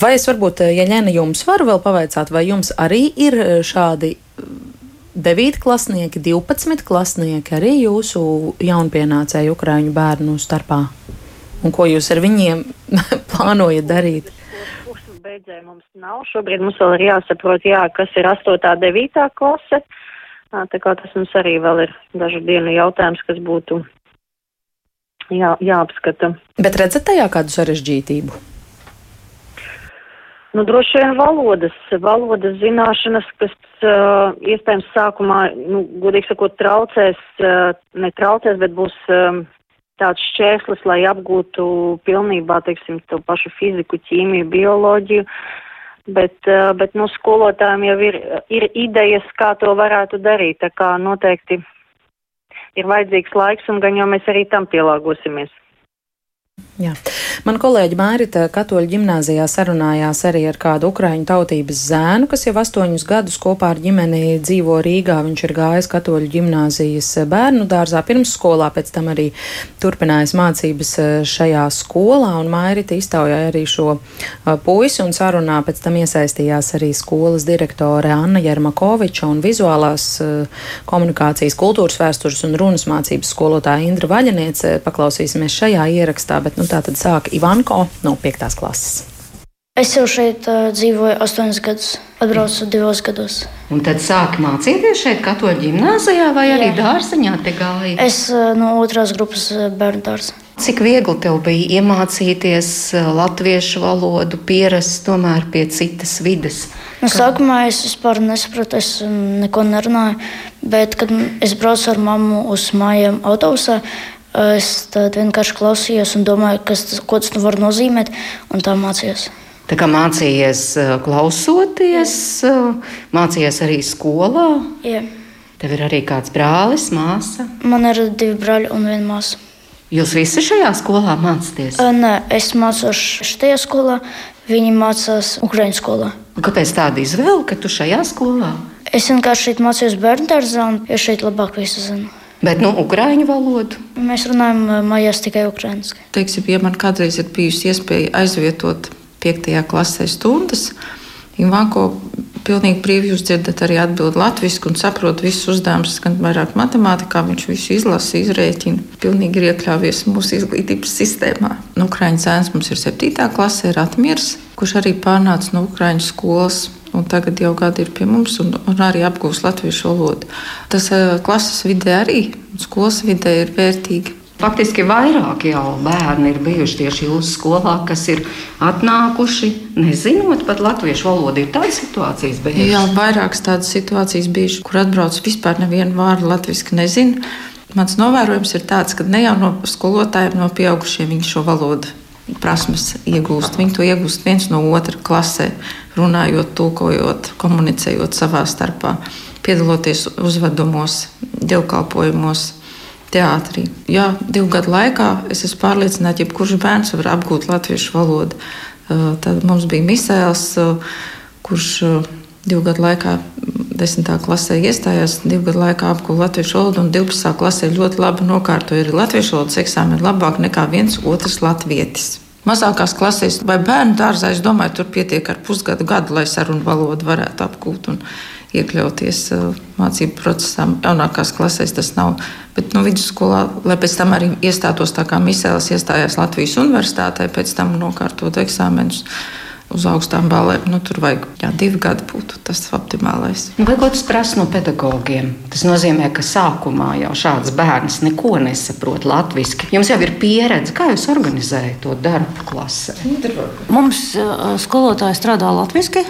Vai es varbūt, eh, ja ņēna jums varu vēl pavaicāt, vai jums arī ir eh, šādi 9 klasnieki, 12 klasnieki, arī jūsu jaunpienācēju ukraiņu bērnu starpā? Un ko jūs ar viņiem plānojat darīt? Beidzēji mums nav. Šobrīd mums vēl ir jāsaprot, jā, kas ir 8. un 9. klase. Tā kā tas mums arī vēl ir dažu dienu jautājums, kas būtu jā, jāapskata. Bet redzat tajā kādu sarežģītību? Nu, droši vien valodas, valodas zināšanas, kas uh, iespējams sākumā, nu, godīgi sakot, traucēs, uh, netraucēs, bet būs um, tāds šķērslis, lai apgūtu pilnībā, teiksim, to pašu fiziku, ķīmiju, bioloģiju. Bet, uh, bet nu, skolotājiem jau ir, ir idejas, kā to varētu darīt. Tā kā noteikti ir vajadzīgs laiks, un gan jau mēs arī tam pielāgosimies. Jā. Man kolēģi Mērita Katoļa ģimnāzijā sarunājās arī ar kādu ukraiņu tautības zēnu, kas jau astoņus gadus kopā ar ģimeni dzīvo Rīgā. Viņš ir gājis Katoļu ģimnāzijas bērnu dārzā pirmsskolā, pēc tam arī turpinājis mācības eh, šajā skolā, un Mērita iztaujāja arī šo eh, puisi un sarunā pēc tam iesaistījās arī skolas direktore Anna Jermakoviča un vizuālās eh, komunikācijas, kultūras vēstures un runas mācības skolotāja Indra Vaļaniece. Paklausīsimies šajā ierakstā, bet nu, tā tad sāk Ivanko no 5. klases. Es jau šeit uh, dzīvoju astoņus gadus, atbraucu divos gados. Un tad sāki mācīties šeit, Katoļu gimnājā, vai arī Jā. dārziņā te gāji? Es uh, no otrās grupas bērnu dārza. Cik viegli tev bija iemācīties latviešu valodu, pierast tomēr pie citas vidas? Nu, sākumā es vispār nesapratu, es neko nerunāju, bet, kad es braucu ar mammu uz mājām autobusā, Es vienkārši klausījos un domāju, kas tas, tas nu var nozīmēt, un tā mācījos. Tā kā mācījies klausoties, Jā. mācījies arī skolā. Jā. Tev ir arī kāds brālis, māsa? Man ir divi brāļi un viena māsa. Jūs visi šajā skolā mācāties? Nē, es mācos šajā skolā, viņi mācās Ukraiņu skolā. Un kāpēc tāda izvēle, ka tu šajā skolā? Es vienkārši šeit mācījos bērnu dārzā, un es šeit labāk visu zinu. Bet nu, ukrāņu valodu? Mēs runājam mājās tikai ukrāņuiski. Teiksim, ja man kādreiz ir bijusi iespēja aizvietot 5. klasē stundas, Ivanko pilnīgi brīvi jūs dzirdat arī atbildi latviešu un saprot visus uzdevumus, gan vairāk matemātikā. Viņš visu izlasa, izrēķina. Pilnīgi ir iekļāvies mūsu izglītības sistēmā. Nu, Ukrāņu zēns mums ir 7. klasē, Ratmirs, kurš arī pārnāca no Ukrāņu skolas un tagad jau gadi ir pie mums, un, un arī apgūst latviešu valodu. Tas uh, klases vidē arī, skolas vidē ir vērtīgi. Faktiski vairāk jau bērni ir bijuši tieši jūsu skolā, kas ir atnākuši, nezinot pat latviešu valodu. Ir tādas situācijas bijušas? Jā, vairākas tādas situācijas bijušas, kur atbrauc vispār nevienu vārdu latviešu nezinu. Mans novērojums ir tāds, ka ne jau no skolotājiem, no pieaugušiem viņi šo valodu prasmes iegūst. Viņi to iegūst viens no otra klasē, runājot, tulkojot, komunicējot savā starpā, piedaloties uzvedumos, dievkalpojumos teātrī. Jā, divu gadu laikā es esmu pārliecināta, ka jebkurš bērns var apgūt latviešu valodu. Tad mums bija Misēls, kurš divu gadu laikā, desmitā klasē iestājās, divu gadu laikā apgūta latviešu valodu, un 12. klasē ļoti labi nokārtoja arī latviešu valodas eksāmenu labāk nekā viens otrs latvietis. Mazākās klasēs vai bērnu dārzā, es domāju, tur pietiek ar pusgadu, gadu, lai sarunu valodu varētu apgūt. Un, iekļauties uh, mācību procesā. Jaunākās klasēs tas nav. Bet nu, vidusskolā, lai pēc tam arī iestātos tā kā Misēlis iestājās Latvijas universitātē, pēc tam nokārtot eksāmenus. Uz augstām balēm nu, tur vajag jā, divi gadi, būtu tas optimālais. Nu, vai ko tas prasa no pedagogiem? Tas nozīmē, ka sākumā jau šāds bērns neko nesaprot latviešu. Jums jau ir pieredze, kā jūs organizējat to darbu klasē. Mums uh, skolotāji strādā latviešu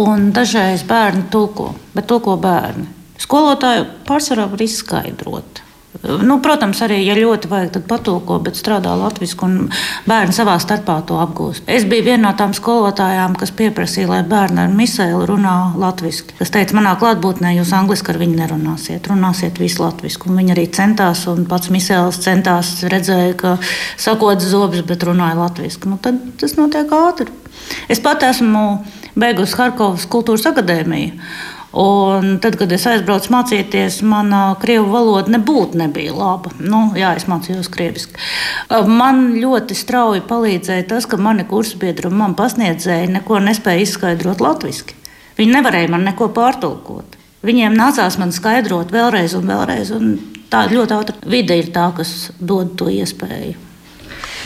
un dažreiz bērni tulko, bet tulko bērni. Skolotāju pārsvarā var izskaidrot. Nu, protams, arī, ja ļoti vajag, tad patulko, bet strādā latviešu, un bērni savā starpā to apgūst. Es biju viena no tām skolotājām, kas pieprasīja, lai bērni ar misēlu runā latviešu. Es teicu, manā klātbūtnē jūs angliski ar viņu nerunāsiet, runāsiet visu latviešu. Viņi arī centās, un pats misēls centās, redzēja, ka sakot zobus, bet runāja latviešu. Nu, tad tas notiek ātri. Es pat esmu beigusi Harkovas kultūras akadēmiju. Un tad, kad es aizbraucu mācīties, mana krievu valoda nebūtu nebija laba. Nu, jā, es mācījos krieviski. Man ļoti strauji palīdzēja tas, ka mani kursabiedri un man pasniedzēji neko nespēja izskaidrot latviešu. Viņi nevarēja man neko pārtulkot. Viņiem nācās man skaidrot vēlreiz un vēlreiz. Un tā ļoti ātri vide ir tā, kas dod to iespēju.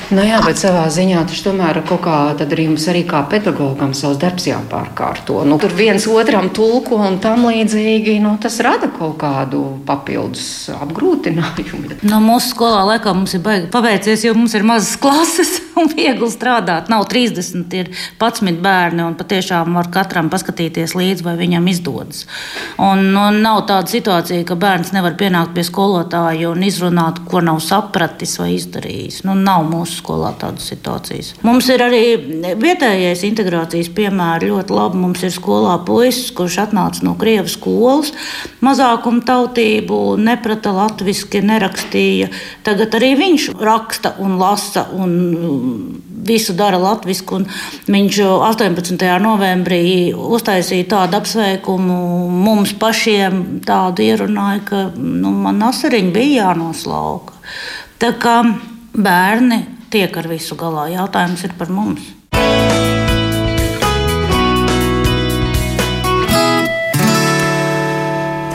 Nu jā, bet savā ziņā tas tomēr kaut kā arī mums arī kā pedagogam savs darbs jāpārkārto. Nu, tur viens otram tulko un tam līdzīgi, nu, tas rada kaut kādu papildus apgrūtinājumu. No mūsu skolā laikam mums ir baigi paveicies, jo mums ir mazas klases un viegli strādāt. Nav 30, ir 11 bērni un patiešām var katram paskatīties līdzi, vai viņam izdodas. Un, nu, nav tāda situācija, ka bērns nevar pienākt pie skolotāja un izrunāt, ko nav sapratis vai izdarījis. Nu, nav mūsu skolā tādas situācijas. Mums ir arī vietējais integrācijas piemēri ļoti labi. Mums ir skolā puisis, kurš atnāca no Krievijas skolas, mazākuma tautību, neprata latviešu, nerakstīja. Tagad arī viņš raksta un lasa un visu dara latviešu. Viņš 18. novembrī uztaisīja tādu apsveikumu mums pašiem, tādu ierunāja, ka nu, man asariņi bija jānoslauka. Tā kā bērni tiek ar visu galā. Jautājums ir par mums.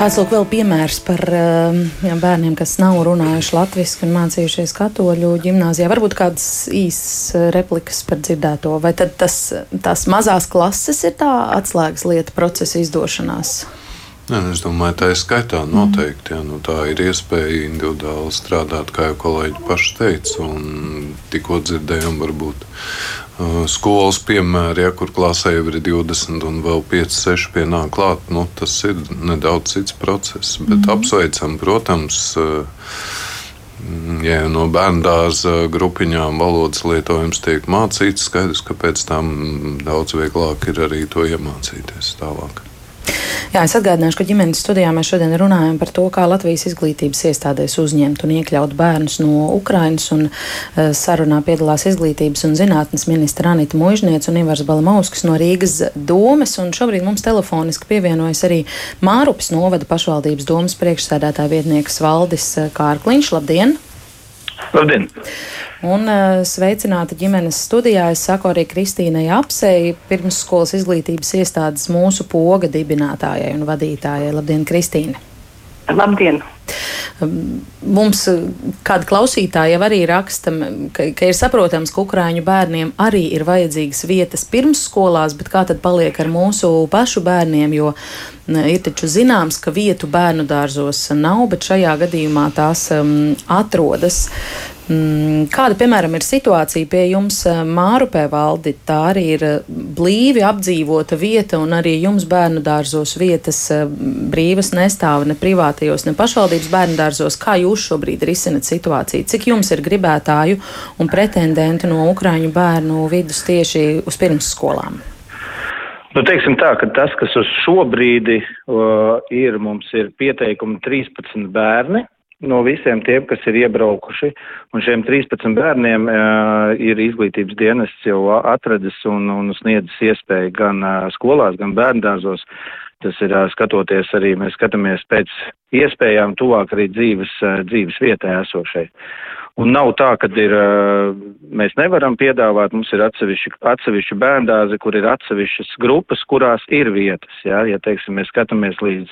Tāds lūk, vēl piemērs par um, jā, bērniem, kas nav runājuši latviešu un mācījušies katoļu ģimnāzijā. Varbūt kādas īsas uh, replikas par dzirdēto, vai tad tas, tās mazās klases ir tā atslēgas lieta procesa izdošanās? Nē, nu, es domāju, tā ir skaitā noteikti. Jā, nu, tā ir iespēja individuāli strādāt, kā jau kolēģi paši teica. Tikko dzirdējām, varbūt uh, skolas piemēri, ja, kur klasē jau ir 20 un vēl 5, 6 pienāk klāt. Nu, tas ir nedaudz cits process, bet mm -hmm. apsveicam, protams. Uh, Ja no bērnu dārza grupiņām valodas lietojums tiek mācīts, skaidrs, ka pēc tam daudz vieglāk ir arī to iemācīties tālāk. Jā, es atgādināšu, ka ģimenes studijā mēs šodien runājam par to, kā Latvijas izglītības iestādēs uzņemt un iekļaut bērnus no Ukrainas. Un, uh, sarunā piedalās izglītības un zinātnes ministra Anita Mužniec un Ivars Balamauskas no Rīgas domes. Un šobrīd mums telefoniski pievienojas arī Mārupas novada pašvaldības domas priekšsēdētāja vietnieks Valdis eh, Kārkliņš. Labdien! Labdien! Un uh, sveicināta ģimenes studijā. Es saku arī Kristīnai Apsei, pirmsskolas izglītības iestādes mūsu poga dibinātājai un vadītājai. Labdien, Kristīne! Labdien! Mums kāda klausītāja arī raksta, ka, ka ir saprotams, ka ukrāņu bērniem arī ir vajadzīgas vietas pirmsskolās, bet kā tad paliek ar mūsu pašu bērniem, jo ir taču zināms, ka vietu bērnu dārzos nav, bet šajā gadījumā tās um, atrodas. Mm, kāda, piemēram, ir situācija pie jums eh, Mārupē valdi? Tā arī ir eh, blīvi apdzīvota vieta, un arī jums bērnu dārzos vietas eh, brīvas nestāv ne privātajos, ne pašvaldības bērnu dārzos. Kā jūs šobrīd risinat situāciju? Cik jums ir gribētāju un pretendentu no Ukraiņu bērnu vidus tieši uz pirmsskolām? Nu, teiksim tā, ka tas, kas uz šo brīdi uh, ir, mums ir pieteikumi 13 bērni, no visiem tiem, kas ir iebraukuši. Un šiem 13 bērniem uh, ir izglītības dienests jau atradis un, un sniedzis iespēju gan uh, skolās, gan bērndārzos. Tas ir uh, skatoties arī, mēs skatāmies pēc iespējām tuvāk arī dzīves, uh, dzīves vietā esošai. Un nav tā, ka ir, mēs nevaram piedāvāt, mums ir atsevišķi, atsevišķi bērndāzi, kur ir atsevišķas grupas, kurās ir vietas. Jā, ja, teiksim, mēs skatāmies līdz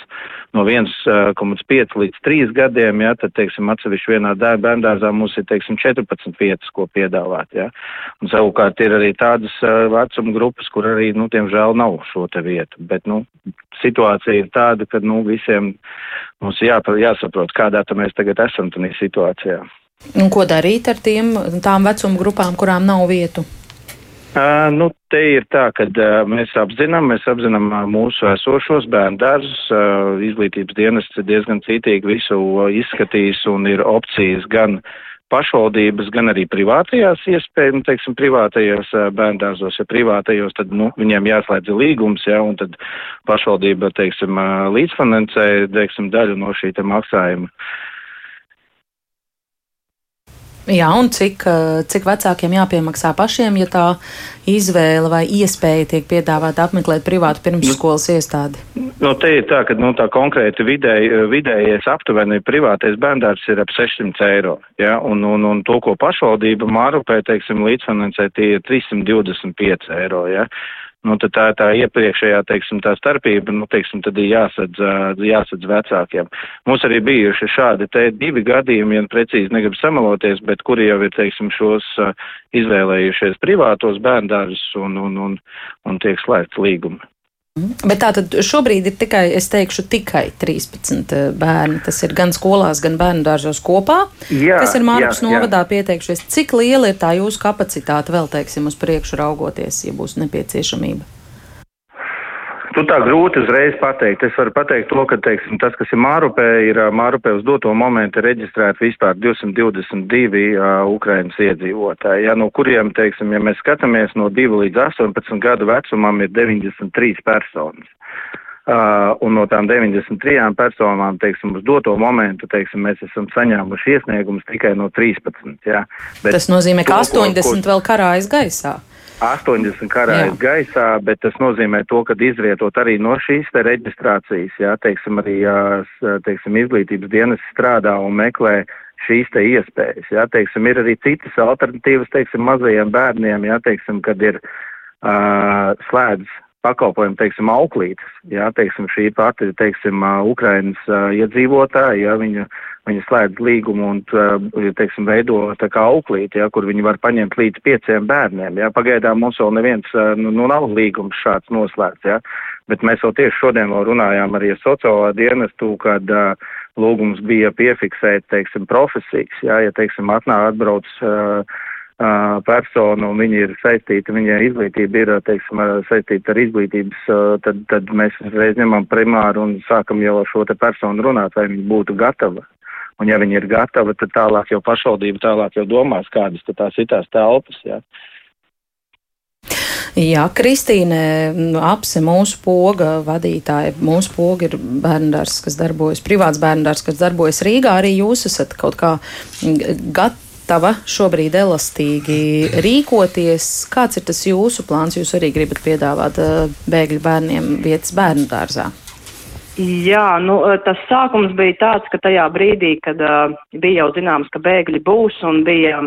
no 1,5 līdz 3 gadiem, jā, tad, teiksim, atsevišķi vienā bērndārzā mums ir, teiksim, 14 vietas, ko piedāvāt. Jā. Un savukārt ir arī tādas vecuma grupas, kur arī, nu, tiemžēl nav šo te vietu. Bet, nu, situācija ir tāda, ka, nu, visiem mums jā, jāsaprot, kādā mēs tagad esam tādā situācijā. Un ko darīt ar tiem, tām vecuma grupām, kurām nav vietu? Uh, nu, te ir tā, ka uh, mēs apzinām, mēs apzinām uh, mūsu esošos bērndārzus. Uh, izglītības dienests ir diezgan cītīgi visu uh, izskatījis un ir opcijas gan pašvaldības, gan arī privātajās iespējas, nu, teiksim, privātajos uh, bērndārzos, ja privātajos, tad, nu, viņiem jāslēdz līgums, ja, un tad pašvaldība, teiksim, uh, līdzfinansē, teiksim, daļu no šī te maksājuma. Jā, un cik, cik vecākiem jāpiemaksā pašiem, ja tā izvēle vai iespēja tiek piedāvāta apmeklēt privātu pirmsskolas iestādi? Nu, te ir tā, ka nu, tā konkrēti vidēj, vidējais aptuveni privātais bērndārs ir ap 600 eiro. Ja? Un, un, un to, ko pašvaldība Mārupē, teiksim, līdzfinansē, tie ir 325 eiro. Ja? Nu, tā ir tā iepriekšējā, teiksim, tā starpība, nu, teiksim, tad ir jāsadz, jāsadz vecākiem. Mums arī bijuši šādi te divi gadījumi, ja precīzi negribu samaloties, bet kuri jau ir, teiksim, šos izvēlējušies privātos bērndārus un, un, un, un tiek slēgts līgumi. Bet tā tad šobrīd ir tikai, es teikšu, tikai 13 eh, bērni. Tas ir gan skolās, gan bērnu dārzos kopā, jā, kas ir Mārkus novadā pieteikšies. Cik liela ir tā jūsu kapacitāte vēl, teiksim, uz priekšu raugoties, ja būs nepieciešamība? Tu tā grūti uzreiz pateikt. Es varu pateikt to, ka, teiksim, tas, kas ir Mārupē, ir Mārupē uz doto momentu reģistrēti vispār 222 uh, Ukrainas iedzīvotāji, ja, no kuriem, teiksim, ja mēs skatāmies no 2 līdz 18 gadu vecumam, ir 93 personas. Uh, un no tām 93 personām, teiksim, uz doto momentu, teiksim, mēs esam saņēmuši iesniegumus tikai no 13. Jā. Bet Tas nozīmē, ka 80 ko, ko... vēl karājas gaisā. 80 karājas gaisā, bet tas nozīmē to, ka izrietot arī no šīs te reģistrācijas, jā, teiksim, arī, jā, teiksim, izglītības dienas strādā un meklē šīs te iespējas, jā, teiksim, ir arī citas alternatīvas, teiksim, mazajiem bērniem, jā, teiksim, kad ir uh, slēdz pakalpojumu, teiksim, auklītes, jā, teiksim, šī pati, teiksim, Ukrainas uh, iedzīvotāja, jā, viņa uh, viņi slēdz līgumu un, teiksim, veido tā kā auklīti, ja, kur viņi var paņemt līdz pieciem bērniem. Ja. Pagaidām mums vēl neviens, nu, nu nav līgums šāds noslēgts, ja. bet mēs vēl tieši šodien vēl runājām arī ar sociālā dienestu, kad uh, lūgums bija piefiksēt, teiksim, profesijas, ja, ja teiksim, atnāk atbrauc uh, persona un viņi ir saistīti, viņa izglītība ir, teiksim, saistīta ar izglītības, tad, tad mēs reiz ņemam primāru un sākam jau ar šo te personu runāt, vai viņa būtu gatava Un ja viņi ir gatavi, tad tālāk jau pašvaldība tālāk jau domās, kādas tad tās ir tās telpas. Jā. Jā, Kristīne, apse mūsu poga vadītāja. Mūsu poga ir bērndārs, kas darbojas, privāts bērndārs, kas darbojas Rīgā. Arī jūs esat kaut kā gatava šobrīd elastīgi rīkoties. Kāds ir tas jūsu plāns? Jūs arī gribat piedāvāt eh, bēgļu bērniem vietas bērnu dārzā? Jā, nu, eh, tas sākums bija tāds, ka tajā brīdī, kad uh, bija jau zināms, ka bēgļi būs un bija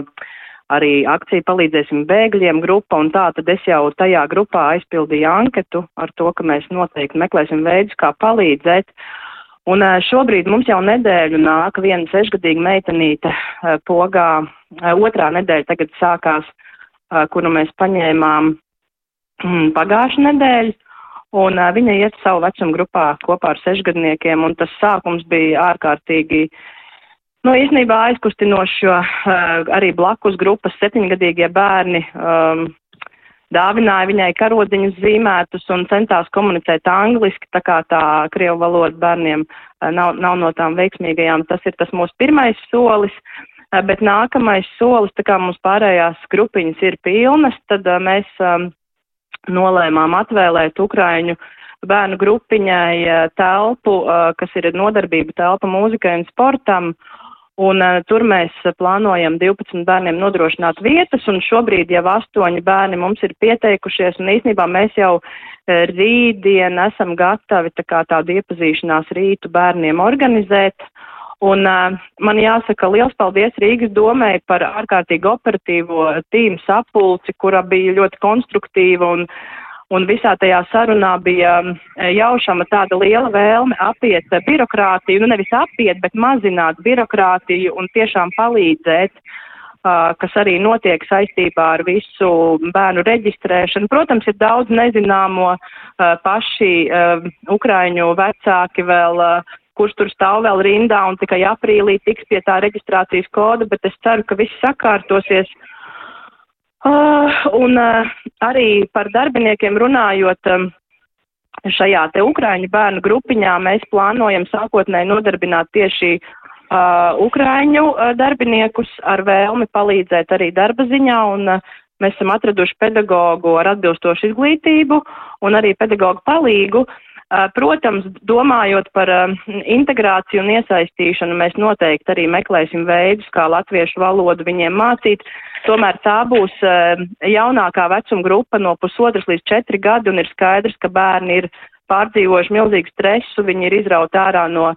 arī akcija palīdzēsim bēgļiem grupa un tā, tad es jau tajā grupā aizpildīju anketu ar to, ka mēs noteikti meklēsim veidus, kā palīdzēt. Un šobrīd mums jau nedēļu nāk viena sešgadīga meitenīte pogā, otrā nedēļa tagad sākās, kuru mēs paņēmām mm, pagājušu nedēļu. Un uh, viņa iet savu vecumu grupā kopā ar sešgadniekiem, un tas sākums bija ārkārtīgi, nu, īstenībā aizkustinošs, jo uh, arī blakus grupas septiņgadīgie bērni um, dāvināja viņai karodiņus zīmētus un centās komunicēt angliski, tā kā tā krievu valoda bērniem nav, nav no tām veiksmīgajām. Tas ir tas mūsu pirmais solis. Bet nākamais solis, tā kā mums pārējās grupiņas ir pilnas, tad mēs um, nolēmām atvēlēt Ukraiņu bērnu grupiņai telpu, uh, kas ir nodarbība telpa mūzikai un sportam. Uh, Un uh, tur mēs plānojam 12 bērniem nodrošināt vietas, un šobrīd jau 8 bērni mums ir pieteikušies, un īsnībā mēs jau uh, rītdien esam gatavi tā kā tādu iepazīšanās rītu bērniem organizēt. Un uh, man jāsaka liels paldies Rīgas domai par ārkārtīgi operatīvo tīmu sapulci, kura bija ļoti konstruktīva un uh, Un visā tajā sarunā bija jaušama tāda liela vēlme apiet birokrātiju, nu nevis apiet, bet mazināt birokrātiju un tiešām palīdzēt, uh, kas arī notiek saistībā ar visu bērnu reģistrēšanu. Protams, ir daudz nezināmo uh, paši uh, Ukraiņu vecāki vēl kurš tur stāv vēl rindā un tikai aprīlī tiks pie tā reģistrācijas koda, bet es ceru, ka viss sakārtosies. Uh, un uh, arī par darbiniekiem runājot, um, šajā te Ukrāņu bērnu grupiņā mēs plānojam sākotnēji nodarbināt tieši uh, Ukrāņu uh, darbiniekus ar vēlmi palīdzēt arī darba ziņā, un uh, mēs esam atraduši pedagogu ar atbilstošu izglītību un arī pedagogu palīgu. Uh, protams, domājot par integrāciju un iesaistīšanu, mēs noteikti arī meklēsim veidus, kā latviešu valodu viņiem mācīt. Tomēr tā būs jaunākā vecuma grupa no pusotras līdz četri gadi, un ir skaidrs, ka bērni ir pārdzīvojuši milzīgu stresu, viņi ir izrauti ārā no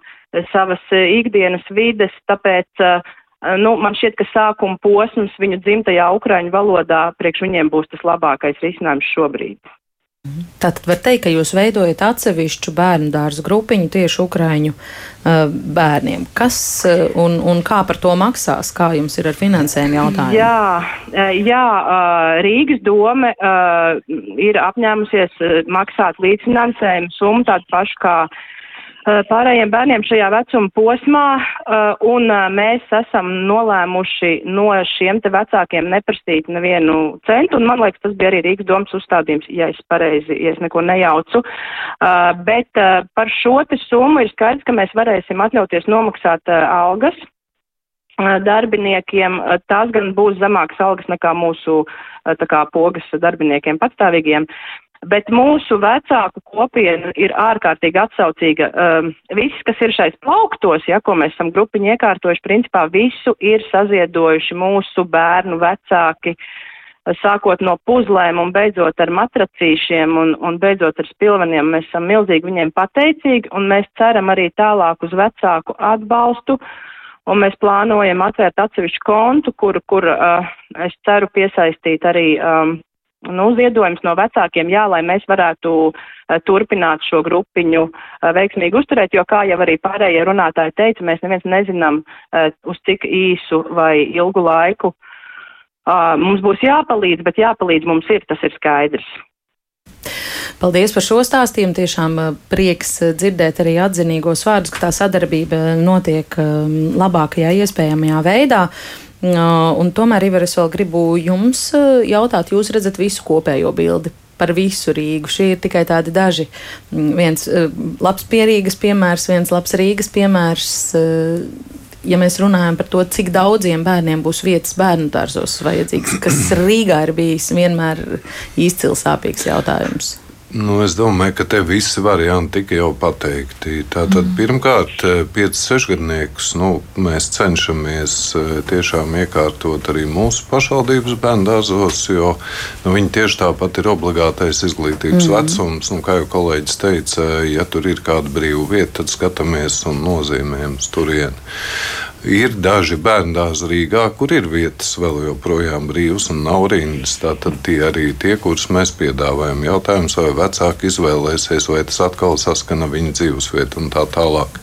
savas ikdienas vides, tāpēc nu, man šķiet, ka sākuma posms viņu dzimtajā ukraiņu valodā priekš viņiem būs tas labākais risinājums šobrīd. Tātad var teikt, ka jūs veidojat atsevišķu bērnu dārzu grupiņu tieši ukraiņu uh, bērniem. Kas uh, un, un kā par to maksās? Kā jums ir ar finansējumu jautājumu? Jā, jā Rīgas dome uh, ir apņēmusies maksāt līdzfinansējumu summu tādu pašu kā pārējiem bērniem šajā vecuma posmā, eh, un eh, mēs esam nolēmuši no šiem te vecākiem neprasīt nevienu centu, un man liekas, tas bija arī Rīgas domas uzstādījums, ja es pareizi, ja es neko nejaucu. Bet par šo te summu ir skaidrs, ka mēs varēsim atļauties nomaksāt algas darbiniekiem, tās gan būs zemākas algas nekā mūsu tā kā pogas darbiniekiem patstāvīgiem, Bet mūsu vecāku kopiena ir ārkārtīgi atsaucīga. Um, viss, kas ir šais plauktos, ja, ko mēs esam grupiņi iekārtojuši, principā visu ir saziedojuši mūsu bērnu vecāki, sākot no puzlēm un beidzot ar matracīšiem un, un beidzot ar spilveniem. Mēs esam milzīgi viņiem pateicīgi un mēs ceram arī tālāk uz vecāku atbalstu. Un mēs plānojam atvērt atsevišķu kontu, kur, kur uh, es ceru piesaistīt arī um, nu, ziedojums no vecākiem, jā, lai mēs varētu uh, turpināt šo grupiņu uh, veiksmīgi uzturēt, jo, kā jau arī pārējie runātāji teica, mēs neviens nezinām, uh, uz cik īsu vai ilgu laiku mums būs jāpalīdz, bet jāpalīdz mums ir, tas ir skaidrs. Paldies par šo stāstījumu. Tiešām prieks dzirdēt arī atzinīgos vārdus, ka tā sadarbība notiek labākajā iespējamajā veidā. Un tomēr, Ivar, es vēl gribu jums jautāt, jūs redzat visu kopējo bildi par visu Rīgu. Šie ir tikai tādi daži. Viens labs pierīgas piemērs, viens labs Rīgas piemērs. Ja mēs runājam par to, cik daudziem bērniem būs vietas bērnu dārzos vajadzīgs, kas Rīgā ir bijis vienmēr izcils sāpīgs jautājums. Nu, es domāju, ka te visi varianti tika jau pateikti. Tātad, mm. Pirmkārt, 5-6 gadniekus nu, mēs cenšamies eh, tiešām iekārtot arī mūsu pašvaldības bērngārzos, jo nu, viņi tieši tāpat ir obligātais izglītības mm. vecums. Un, kā jau kolēģis teica, ja tur ir kāda brīva vieta, tad skatāmies un nozīmējam turieni. Ir daži bērndāzi Rīgā, kur ir vietas vēl joprojām brīvas un nav rindas. Tātad tie arī tie, kurus mēs piedāvājam. Jautājums, vai vecāki izvēlēsies, vai tas atkal saskana viņa dzīvesvietu un tā tālāk.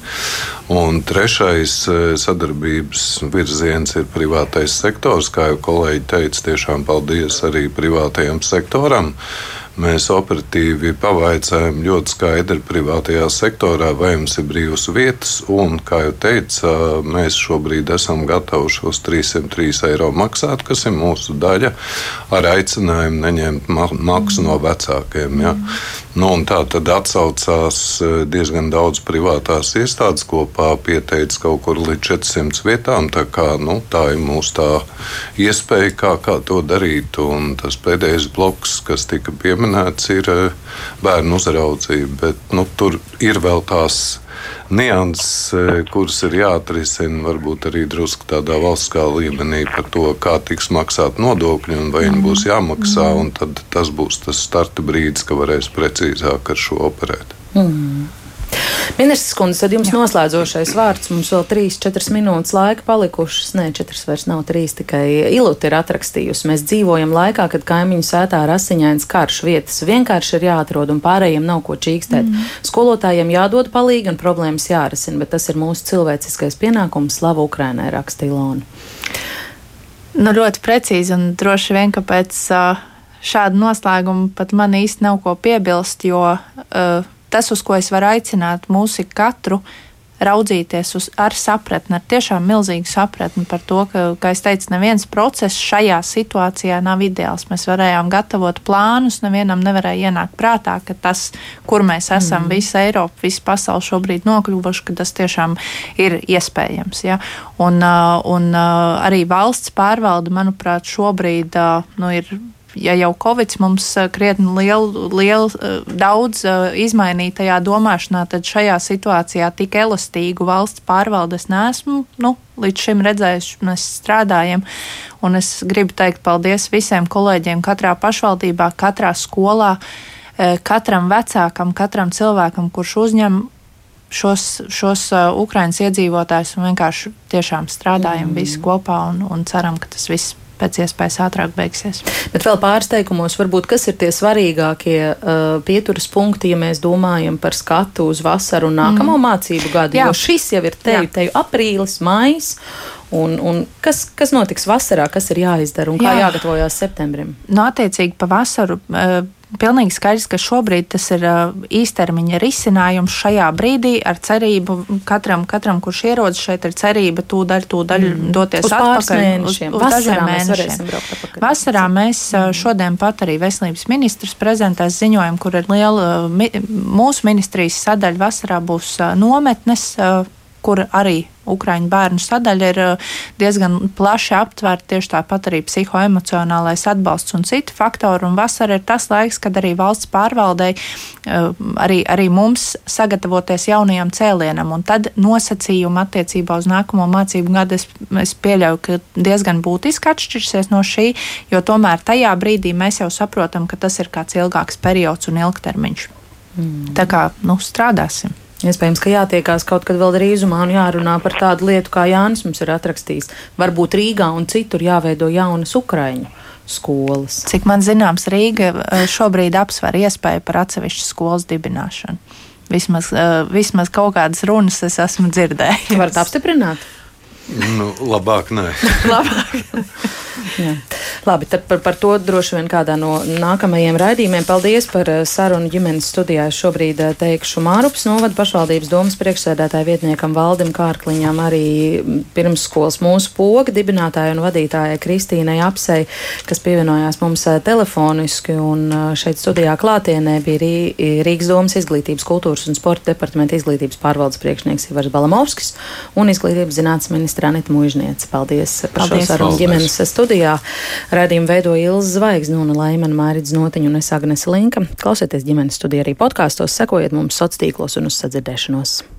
Un trešais e, sadarbības virziens ir privātais sektors. Kā jau kolēģi teica, tiešām paldies arī privātajam sektoram. Mēs operatīvi pavaicājam ļoti skaidri privātajā sektorā, vai jums ir brīvas vietas. Un, kā jau teicu, mēs šobrīd esam gatavi šos 303 eiro maksāt, kas ir mūsu daļa, ar aicinājumu neņemt maksu no vecākiem. Ja? Nu, tā tad atsaucās diezgan daudz privātās iestādes kopā, pieteicis kaut kur līdz 400 vietām. Tā, kā, nu, tā ir mūsu tā iespēja, kā, kā to darīt. Un tas pēdējais bloks, kas tika pieminēts, pieminēts, ir eh, bērnu uzraudzība. Bet, nu, tur ir vēl tās nianses, eh, kuras ir jāatrisina varbūt arī drusku tādā valstiskā līmenī par to, kā tiks maksāt nodokļi un vai viņi būs jāmaksā. Tad tas būs tas starta brīdis, ka varēs precīzāk ar šo operēt. Mm. Ministrs kundze, tad jums Jā. noslēdzošais vārds. Mums vēl 3-4 minūtes laika palikušas. Nē, 4 vairs nav 3, tikai Ilūta ir atrakstījusi. Mēs dzīvojam laikā, kad kaimiņu sētā ir asiņains karš. Vietas vienkārši ir jāatrod un pārējiem nav ko čīkstēt. Mm. Skolotājiem jādod palīgi un problēmas jārisina, bet tas ir mūsu cilvēciskais pienākums. Slavu Ukrainai raksta Ilona. Nu, ļoti precīzi un droši vien, ka pēc uh, šāda noslēguma pat man īsti nav ko piebilst, jo uh, tas, uz ko es varu aicināt mūsu katru, raudzīties uz, ar sapratni, ar tiešām milzīgu sapratni par to, ka, kā es teicu, neviens process šajā situācijā nav ideāls. Mēs varējām gatavot plānus, nevienam nevarēja ienākt prātā, ka tas, kur mēs esam, mm. visa Eiropa, visa pasaule šobrīd nokļuvuši, ka tas tiešām ir iespējams. Ja? Un, uh, un uh, arī valsts pārvalde, manuprāt, šobrīd uh, nu, ir ja jau Covid mums eh, krietni lielu, lielu eh, daudz eh, izmainīja tajā domāšanā, tad šajā situācijā tik elastīgu valsts pārvaldes nesmu nu, līdz šim redzējuši. Mēs strādājam, un es gribu teikt paldies visiem kolēģiem katrā pašvaldībā, katrā skolā, katram vecākam, katram cilvēkam, kurš uzņem šos, šos uh, Ukraiņas iedzīvotājus un vienkārši tiešām strādājam mm. visi kopā un, un ceram, ka tas viss pēc iespējas ātrāk beigsies. Bet vēl pāris teikumos, varbūt kas ir tie svarīgākie uh, pieturas punkti, ja mēs domājam par skatu uz vasaru un nākamo mm. mācību gadu, Jā. jo šis jau ir teju, teju aprīlis, maijs. Un, un kas, kas notiks vasarā, kas ir jāizdara un kā Jā. jāgatavojas septembrim? No nu, attiecīgi pa vasaru uh, pilnīgi skaidrs, ka šobrīd tas ir īstermiņa risinājums šajā brīdī ar cerību katram, katram kurš ierodas šeit, ir cerība tūdaļ, tūdaļ mm. doties uz atpakaļ mēnešiem. uz, uz dažiem mēnešiem. Vasarā mēs šodien pat arī veselības ministrs prezentēs ziņojumu, kur ir liela mūsu ministrijas sadaļa vasarā būs nometnes kur arī Ukrāņu bērnu sadaļa ir uh, diezgan plaši aptvērta, tieši tāpat arī psihoemocionālais atbalsts un citi faktori. Un vasara ir tas laiks, kad arī valsts pārvaldei, uh, arī, arī mums sagatavoties jaunajam cēlienam, un tad nosacījumi attiecībā uz nākamo mācību gadu es, es pieļauju, ka diezgan būtiski atšķirsies no šī, jo tomēr tajā brīdī mēs jau saprotam, ka tas ir kāds ilgāks periods un ilgtermiņš. Mm. Tā kā nu, strādāsim. Iespējams, ka jātiekās kaut kad vēl drīzumā un jārunā par tādu lietu, kā Jānis mums ir atrakstījis. Varbūt Rīgā un citur jāveido jaunas Ukraiņu skolas. Cik man zināms, Rīga eh, šobrīd apsver iespēju par atsevišķu skolas dibināšanu. Vismaz, eh, vismaz kaut kādas runas es esmu dzirdējis. Varat apstiprināt? Nu, labāk nē. labāk. Labi, tad par, par to droši vien kādā no nākamajiem raidījumiem. Paldies par eh, sarunu ģimenes studijā. Šobrīd eh, teikšu Mārupas novada pašvaldības domas priekšsēdētāja vietniekam Valdim Kārkliņam, arī pirmsskolas mūsu poga dibinātāja un vadītājai Kristīnai Apsei, kas pievienojās mums eh, telefoniski un šeit studijā klātienē bija Rī, Rīgas domas izglītības, kultūras un sporta departamenta izglītības pārvaldes priekšnieks Ivars Balamovskis un izglītības zinātnes ministra Anita Mužniece. Paldies par Paldies. šo sarunu ģimenes studijā. Radījumu veidoja Ilza Zvaigzne un Laimana Mārīdz Notiņa un es Agnese Linka. Klausieties ģimenes studiju arī podkāstos, sekojiet mums sociālos tīklos un uz sadzirdēšanos.